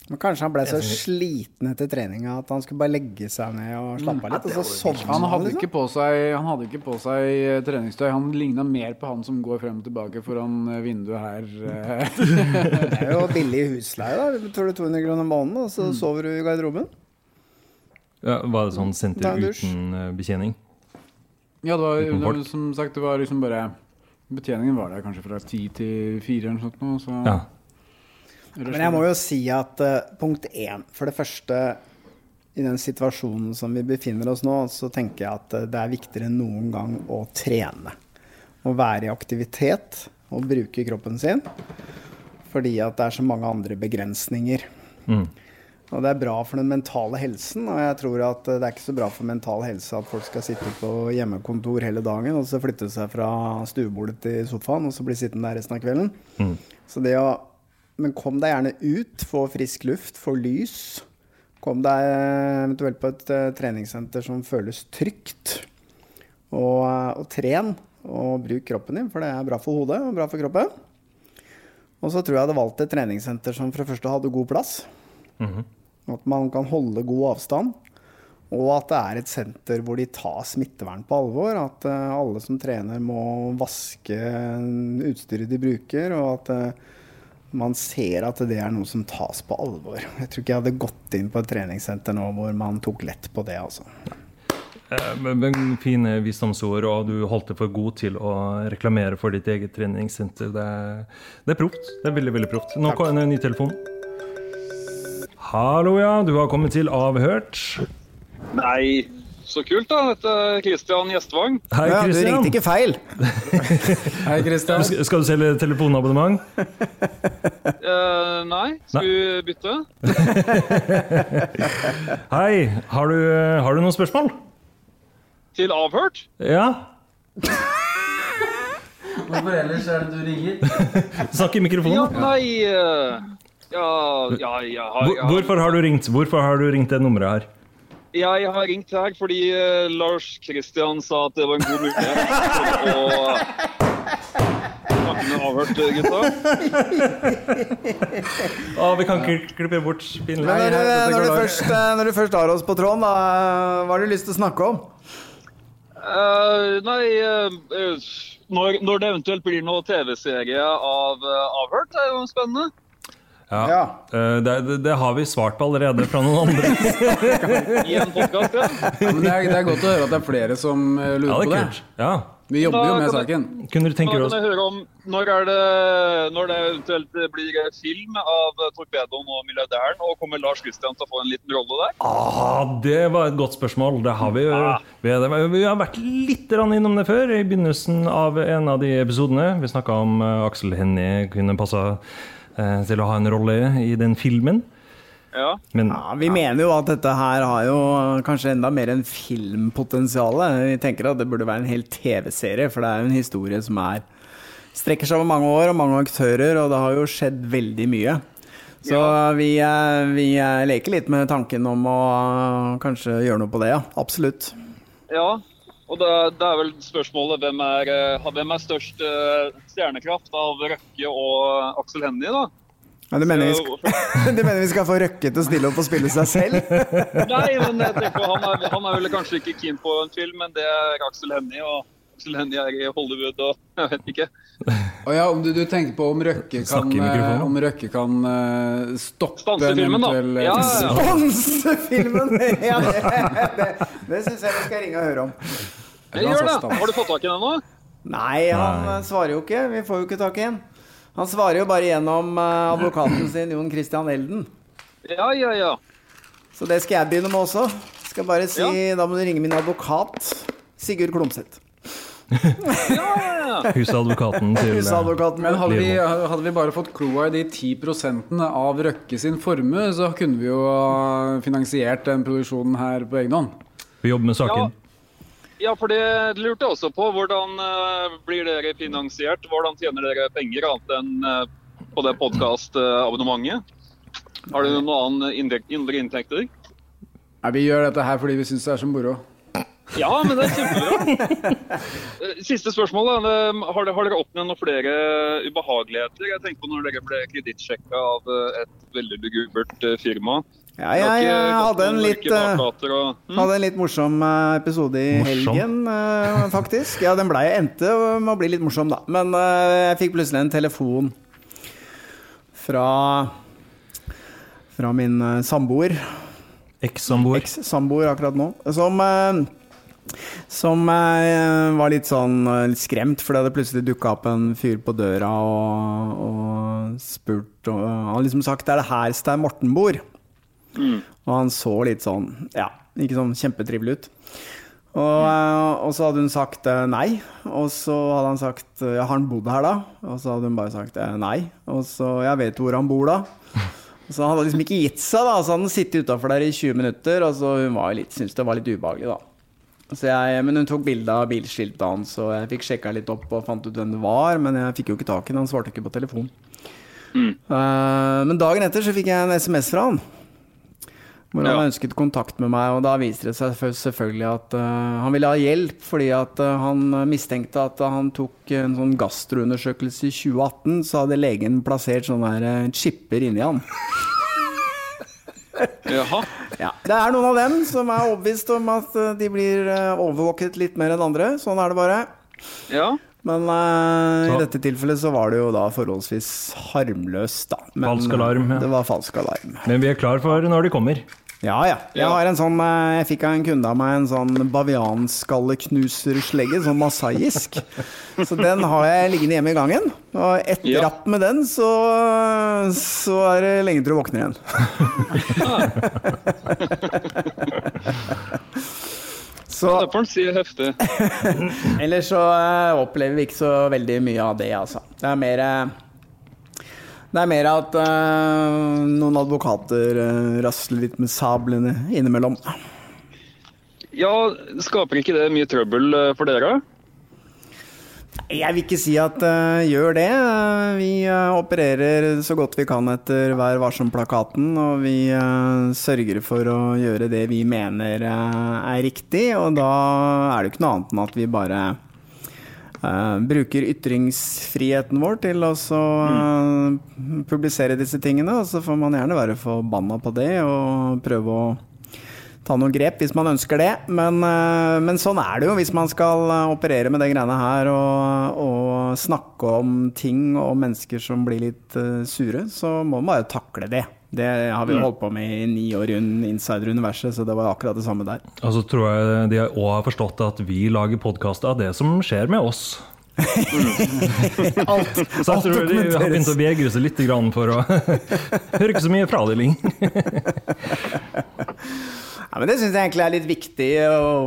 Men kanskje han ble så sliten etter treninga at han skulle bare legge seg ned og slappe av litt, og så Han hadde liksom. ikke på seg, han hadde ikke på seg eh, treningstøy. Han ligna mer på han som går frem og tilbake foran eh, vinduet her. eh. Det er jo billig husleie, da. Du betaler 200 kroner måneden, og så sover du i garderoben. Ja, var det sånn senter uten betjening? Ja, det var, det, som sagt, det var liksom bare Betjeningen var der kanskje fra ti til fire eller noe sånt. Så Ja. Men jeg må jo si at uh, punkt én For det første, i den situasjonen som vi befinner oss nå, så tenker jeg at eh, det er viktigere enn noen gang å trene. Å være i aktivitet og bruke kroppen sin. Fordi at det er så mange andre begrensninger. Mm. Og det er bra for den mentale helsen, og jeg tror at eh, det er ikke så bra for mental helse at folk skal sitte på hjemmekontor hele dagen og så flytte seg fra stuebordet til sofaen og så bli sittende der resten av kvelden. Mm. Så det å Men kom deg gjerne ut, få frisk luft, få lys. Kom deg eh, eventuelt på et eh, treningssenter som føles trygt. Og, eh, og tren, og bruk kroppen din, for det er bra for hodet og bra for kroppen. Og så tror jeg jeg hadde valgt et treningssenter som for det første hadde god plass. Mhm. At man kan holde god avstand. Og at det er et senter hvor de tar smittevern på alvor. At alle som trener må vaske utstyret de bruker. Og at man ser at det er noe som tas på alvor. Jeg tror ikke jeg hadde gått inn på et treningssenter nå hvor man tok lett på det. altså. Eh, men- men Fine visdomsord, og du holdt deg for god til å reklamere for ditt eget treningssenter. Det er, det er proft. Det er veldig, veldig proft. Nå kommer en ny telefon. Hallo, ja. Du har kommet til Avhørt. Nei, så kult da. Dette er Kristian Gjestvang. Hei, Ja, du ringte ikke feil. <laughs> Hei, Kristian. Skal, skal du selge telefonabonnement? uh, <laughs> nei, skal vi bytte? <laughs> Hei, har du, har du noen spørsmål? Til avhørt? Ja? Hvorfor ellers er det du ringer? Snakk i mikrofonen. Ja, nei eh, Ja, ja, Hvor- Hvorfor har du ringt Hvorfor har du ringt det nummeret her? Jeg har ringt her fordi eh, Lars Kristian sa at det var en god mulighet for å snakke med avhørt, gutta. <laughs> Å, vi kan ikke klippe bort pinlig. når, du, når, eh, når du først har oss på tråden, da, eh, hva har du lyst til å snakke om? Uh, nei, eh, eh, når, når det eventuelt blir noe TV-serie av uh, Avhørt, er jo spennende. Ja. Eh, Det, det, det har vi svart på allerede fra noen andre. <laughs> I en podcast, ja. Ja, men det, er, det er godt å høre at det er flere som eh, lurer Ja, det er på det. kult. Ja. Vi jobber jo med saken. Kunne du tenke Da deg kan å jeg høre om når, er det, når det eventuelt blir film av Torpedoen og Milliardæren, og kommer Lars Kristian til å få en liten rolle der? Ah, det var et godt spørsmål. Det har vi, jo- vi, vi har vært litt innom det før, i begynnelsen av en av de episodene. Vi snakka om eh, Aksel Hennie kunne passa til å ha en rolle i den filmen. Ja. Men Ja, vi mener jo at dette her har jo kanskje enda mer enn filmpotensial. Vi tenker at det burde være en hel TV-serie, for det er jo en historie som er strekker seg over mange år og mange aktører, og det har jo skjedd veldig mye. Så vi, eh, vi eh, leker litt med tanken om å eh, kanskje gjøre noe på det, ja. Absolutt. Ja, og det, det er vel spørsmålet hvem er, eh, hvem er størst eh, stjernekraft av Røkke og Aksel Hennie, da? Ja, du, mener skal, <laughs> du mener vi skal få Røkke til å stille opp og spille seg selv? <laughs> Nei, men jeg tenker, han, er, han er vel kanskje ikke keen på en film, men det er Aksel Hennie, og Aksel Hennie er i Hollywood, og <laughs> jeg vet ikke. Og ja, om du, du tenker på om Røkke kan, eh, om Røkke kan eh, stoppe Stanse filmen, da. Ja, ja, ja. Sponse-filmen! <laughs> Ja, det det, det syns jeg vi skal ringe og høre om. Jeg gjør det. Har du fått tak i den nå? Nei, han eh, svarer jo ikke. Vi får jo ikke tak i ham. Han svarer jo bare gjennom advokaten sin, Jon Christian Elden. Ja, ja, ja. Så det skal jeg begynne med også. Skal bare si, Da må du ringe min advokat, Sigurd Klomsæt. Husadvokaten til eh, Husadvokaten. Men hadde vi, hadde vi bare fått kloa i de 10 av Røkke sin formue, så kunne vi jo ha finansiert den produksjonen her på egen hånd. Vi jobber med saken. Ja, for det lurte jeg også på. Hvordan eh, blir dere finansiert? Hvordan tjener dere penger annet enn eh, på det podkastabonnementet? Har dere noen annen indre inntekter? Nei, vi gjør dette her fordi vi syns det er så moro. Ja, men det er kjempebra. <laughs> Siste spørsmål. Da. Har dere, har dere opplevd noen flere ubehageligheter? Jeg tenker på når dere ble kredittsjekka av eh, et veldig lugubert eh, firma. Ja, Dere jeg hadde en litt eh, hm? Hadde en litt morsom episode i Morsom? helgen, faktisk. Ja, den blei endte med å bli litt morsom, da. Men jeg fikk plutselig en telefon fra Fra min samboer. Eks-samboer. Eks-samboer akkurat nå. Som som eh, var litt sånn eh, litt skremt, for det hadde plutselig dukka opp en fyr på døra og, og spurt og Han hadde liksom sagt 'Er det her Stein Morten bor?' Og han så litt sånn Ja, ikke sånn kjempetrivelig ut. Og, eh, og så hadde hun sagt nei. Og så hadde han sagt ja, har han bodd her da? Og så hadde hun bare sagt nei. Og så jeg vet hvor han bor da. Og <laughs> så han hadde liksom ikke gitt seg, da. Så hadde han sittet utafor der i 20 minutter, og så hun var litt, syntes det var litt ubehagelig, da. Så jeg, men hun tok bilde av bilskiltet hans, og jeg fikk sjekka litt opp og fant ut hvem det var, men jeg fikk jo ikke tak i ham. han svarte ikke på telefon. Eh, men dagen etter så fikk jeg en SMS fra han. Hvor han Ja. ønsket kontakt med meg, og da viste det seg selvfølgelig at uh, han ville ha hjelp fordi at uh, han mistenkte at han tok en sånn gastroundersøkelse i 2018, så hadde legen plassert sånne her, chipper inni han. Jaha. Ja. Det er noen av dem som er overbevist om at eh, de blir eh, overvåket litt mer enn andre. Sånn er det bare. Ja. Men uh, i dette tilfellet så var det jo da forholdsvis harmløst, da. Men, Falsk alarm, ja. Det var falsk alarm. Men vi er klar for når de kommer. Ja, ja. Jeg har en sånn eh, Jeg fikk av en kunde av meg en sånn bavianskalleknuserslegge, sånn masaisk. Så den har jeg liggende hjemme i gangen. Og ett Ja. rapp med den, så, så er det lenge til du våkner igjen. <laughs> Så Det får en si heftig. <laughs> Ellers så eh, opplever vi ikke så veldig mye av det, altså. Det er mer eh, Det er mer at eh, noen advokater eh, rasler litt med sablene innimellom. Ja, skaper ikke det mye trøbbel eh, for dere? Jeg vil ikke si at uh, gjør det. Vi opererer så godt vi kan etter Vær varsom-plakaten, og vi sørger for å gjøre det vi mener er riktig. Og da er det ikke noe annet enn at vi bare eh, bruker ytringsfriheten vår til å så, eh, publisere disse tingene. Og så får man gjerne være forbanna på det og prøve å ta noen grep hvis man ønsker det. Men, uh, men sånn er det jo hvis man skal operere med de greiene her og, og snakke om ting og mennesker som blir litt sure, så må man bare takle det. Det har vi Mm. holdt på med i ni år i Insider-universet, så det var akkurat det samme der. Og så tror jeg de òg har forstått at vi lager podkast av det som skjer med oss. <laughs> alt, Så jeg tror de har begynt å vegre seg litt for å <laughs> høre ikke så mye fra deg, Ling. <laughs> Ja, men Det syns jeg egentlig er litt viktig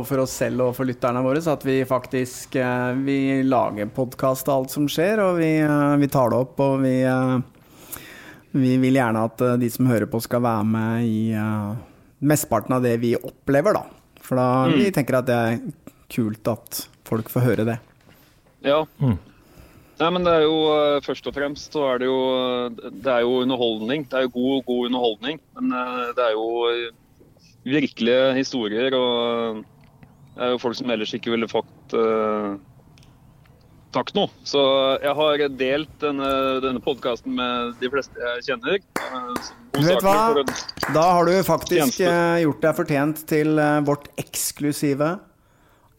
for oss selv og for lytterne våre. Så at vi faktisk eh, vi lager podkast av alt som skjer, og vi, eh, vi tar det opp. Og vi, eh, vi vil gjerne at eh, de som hører på, skal være med i uh, mesteparten av det vi opplever, da. For da Mm. vi tenker at det er kult at folk får høre det. Ja. Nei, men det er jo eh, først og fremst så er det jo Det er jo underholdning. Det er jo god, god underholdning. Men det er jo virkelige historier, og det er jo folk som ellers ikke ville fått uh, sagt nå. Så jeg har delt denne, denne podkasten med de fleste jeg kjenner. eh, Du vet hva? Da har du faktisk Tjeneste. eh, gjort deg fortjent til eh, vårt eksklusive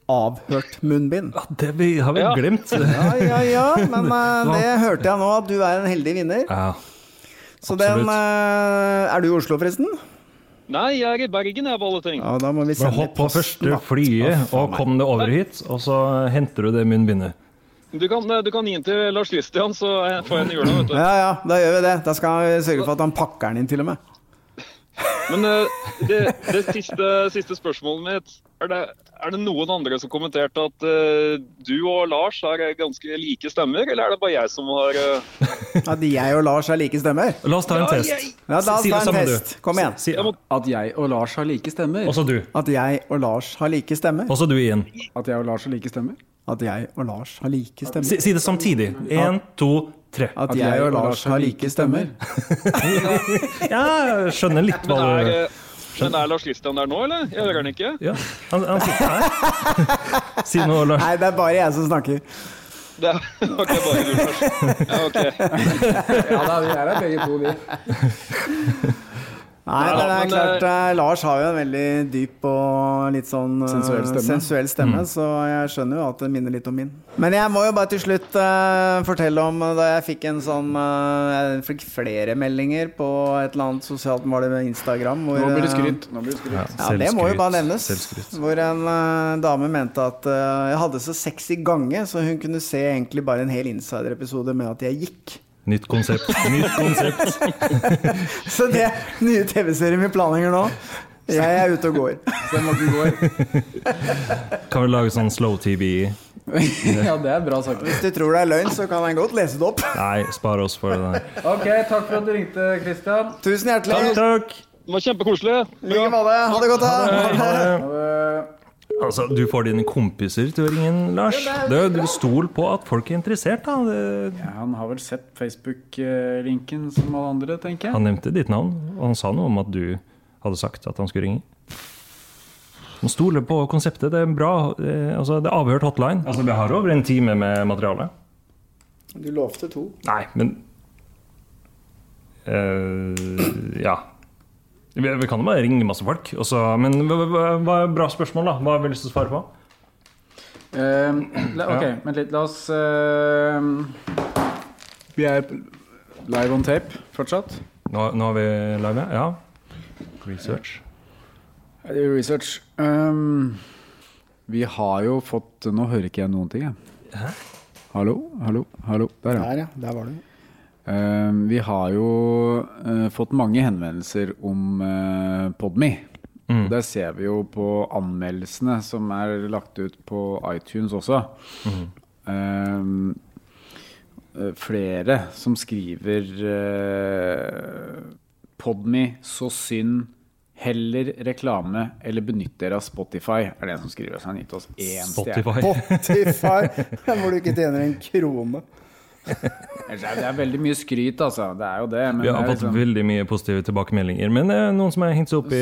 avhørt munnbind. Ja, det vi, har vi Ja. glemt. <laughs> Ja, ja, ja, men <laughs> det hørte jeg nå, at du er en heldig vinner. Ja, Så den Er du i Oslo, forresten? Nei, jeg er i Bergen, jeg, av alle ting. Ja, da må vi Bare sende hopp på første flyet og kom det over hit, og så henter du det munnbindet. Du kan, du kan gi den til Lars Christian, så får jeg den i jula. vet du. Ja, ja, da gjør vi det. Da skal vi sørge for at han pakker den inn, til og med. Men eh, det, det siste, siste spørsmålet mitt er det, er det noen andre som kommenterte at uh, du og Lars har ganske like stemmer, eller er det bare jeg som har uh... <laughs> At jeg og Lars har like stemmer. La oss ta en Ja, test. jeg- Ja, la oss Si ta det en du. test. Kom igjen. Si, At jeg og Lars har like stemmer. også du. At jeg og Lars har like stemmer. Også du igjen. At jeg og Lars har like stemmer. At jeg og Lars har like stemmer. Si, si det samtidig. Én, to, tre. At jeg og Lars har like stemmer. <laughs> Ja, jeg skjønner litt hva Men du eh, men er Lars Kristian der nå, eller? Jeg hører han ikke. Ja, han, han sitter her. <laughs> Si noe, Lars. Nei, det er bare jeg som snakker. Det er <laughs> ok, bare du, Lars. Ja, ok. Ja da, vi er her begge to, vi. Nei, men det er klart eh, Lars har jo en veldig dyp og litt sånn eh, Sensuell stemme. sensuell stemme, så jeg skjønner jo at det minner litt om min. Men jeg må jo bare til slutt eh, fortelle om eh, da jeg fikk en sånn eh, Jeg fikk flere meldinger på et eller annet sosialt Var det med Instagram? Hvor, Nå blir det eh, skryt. Nå blir det skryt. Ja, det må jo bare nevnes. Selvskryt. Hvor en eh, dame mente at eh, jeg hadde så sexy gange, så hun kunne se egentlig bare en hel insider-episode med at jeg gikk. Nytt konsept. Nytt konsept. <laughs> Så det nye TV-serien vi planlegger nå. Jeg er ute og går. Så går. <laughs> Kan vi lage sånn slow TV? <laughs> Ja, det er bra sagt. Hvis du tror det er løgn, så kan jeg godt lese det opp. Nei, spar oss for det der. Ok, takk for at du ringte, Christian. Tusen hjertelig. Takk, takk. Det var kjempekoselig. I like måte. Ha det godt, det. Ha det. Altså, du får dine kompiser til å ringe inn, Lars. Det er jo- Du stol på at folk er interessert, da. Det, Ja, han har vel sett Facebook-linken som alle andre, tenker jeg. han nevnte ditt navn, og han sa noe om at du hadde sagt at han skulle ringe. Man stoler på konseptet. Det er bra. Altså, det er avhørt hotline. Altså, Vi har over en time med materiale. Du lovte to. Nei, men uh, Ja. Vi, vi kan jo bare ringe masse folk. Også, men hva, hva, hva er bra spørsmål, da? Hva har vi lyst til å svare på? Uh, la, ok, Ja. vent litt. La oss uh, Vi er live on tape fortsatt. Nå, nå har vi live, ja? Research. Jeg driver research. Um, vi har jo fått Nå hører ikke jeg noen ting, jeg. Hæ? Hallo, hallo, hallo. Der, ja. Der, ja. Der var du. Um, vi har jo eh, fått mange henvendelser om uh, Podme. Mm. Der ser vi jo på anmeldelsene som er lagt ut på iTunes også. Mm. Um, eh, flere som skriver uh, Podme, så synd. Heller reklame eller benytt dere av Spotify, er det en som skriver. Så han gitt oss én stjerne. Spotify. Spotify, <laughs> hvor du ikke tjener en krone. Er Det er veldig mye skryt, altså. Det er jo det. Men Vi har det er fått liksom- veldig mye positive tilbakemeldinger. Men det er noen som har hengt seg opp i,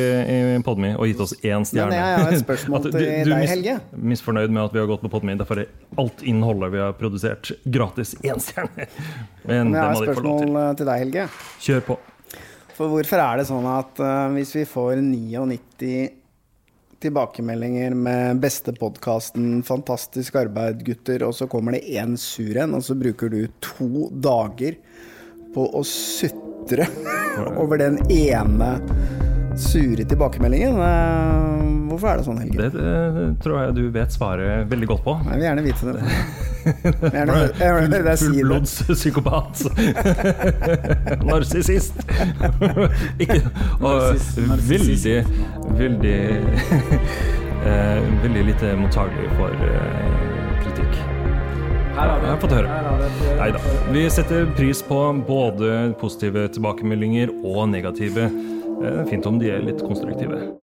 i Podme og gitt oss én stjerne. Men jeg har et <laughs> spørsmål At deg, du- du deg, mis- Misfornøyd med at vi har gått på Podme. Derfor er alt innholdet vi har produsert, gratis én stjerne. <laughs> Men Men jeg har et de til. spørsmål eh, til deg, Helge. Kjør på. For hvorfor er det sånn at uh, hvis vi får 99 tilbakemeldinger med 'beste podkasten', 'fantastisk arbeid, gutter', og så kommer det én sur en, og så bruker du to dager på å sutre over den ene sure tilbakemeldingen? Eh, Hvorfor er det sånn, Helge? Det det tror jeg du vet svaret veldig godt på. Jeg vil gjerne vite det. <laughs> Gjerne jeg. Fullblods psykopat. <laughs> Narsissist. <laughs> Og veldig, veldig eh, Veldig lite mottagelig for eh, kritikk. Her har vi- Jeg har fått høre. Nei da. Vi setter pris på både positive tilbakemeldinger og negative. Eh, Fint om de er litt konstruktive.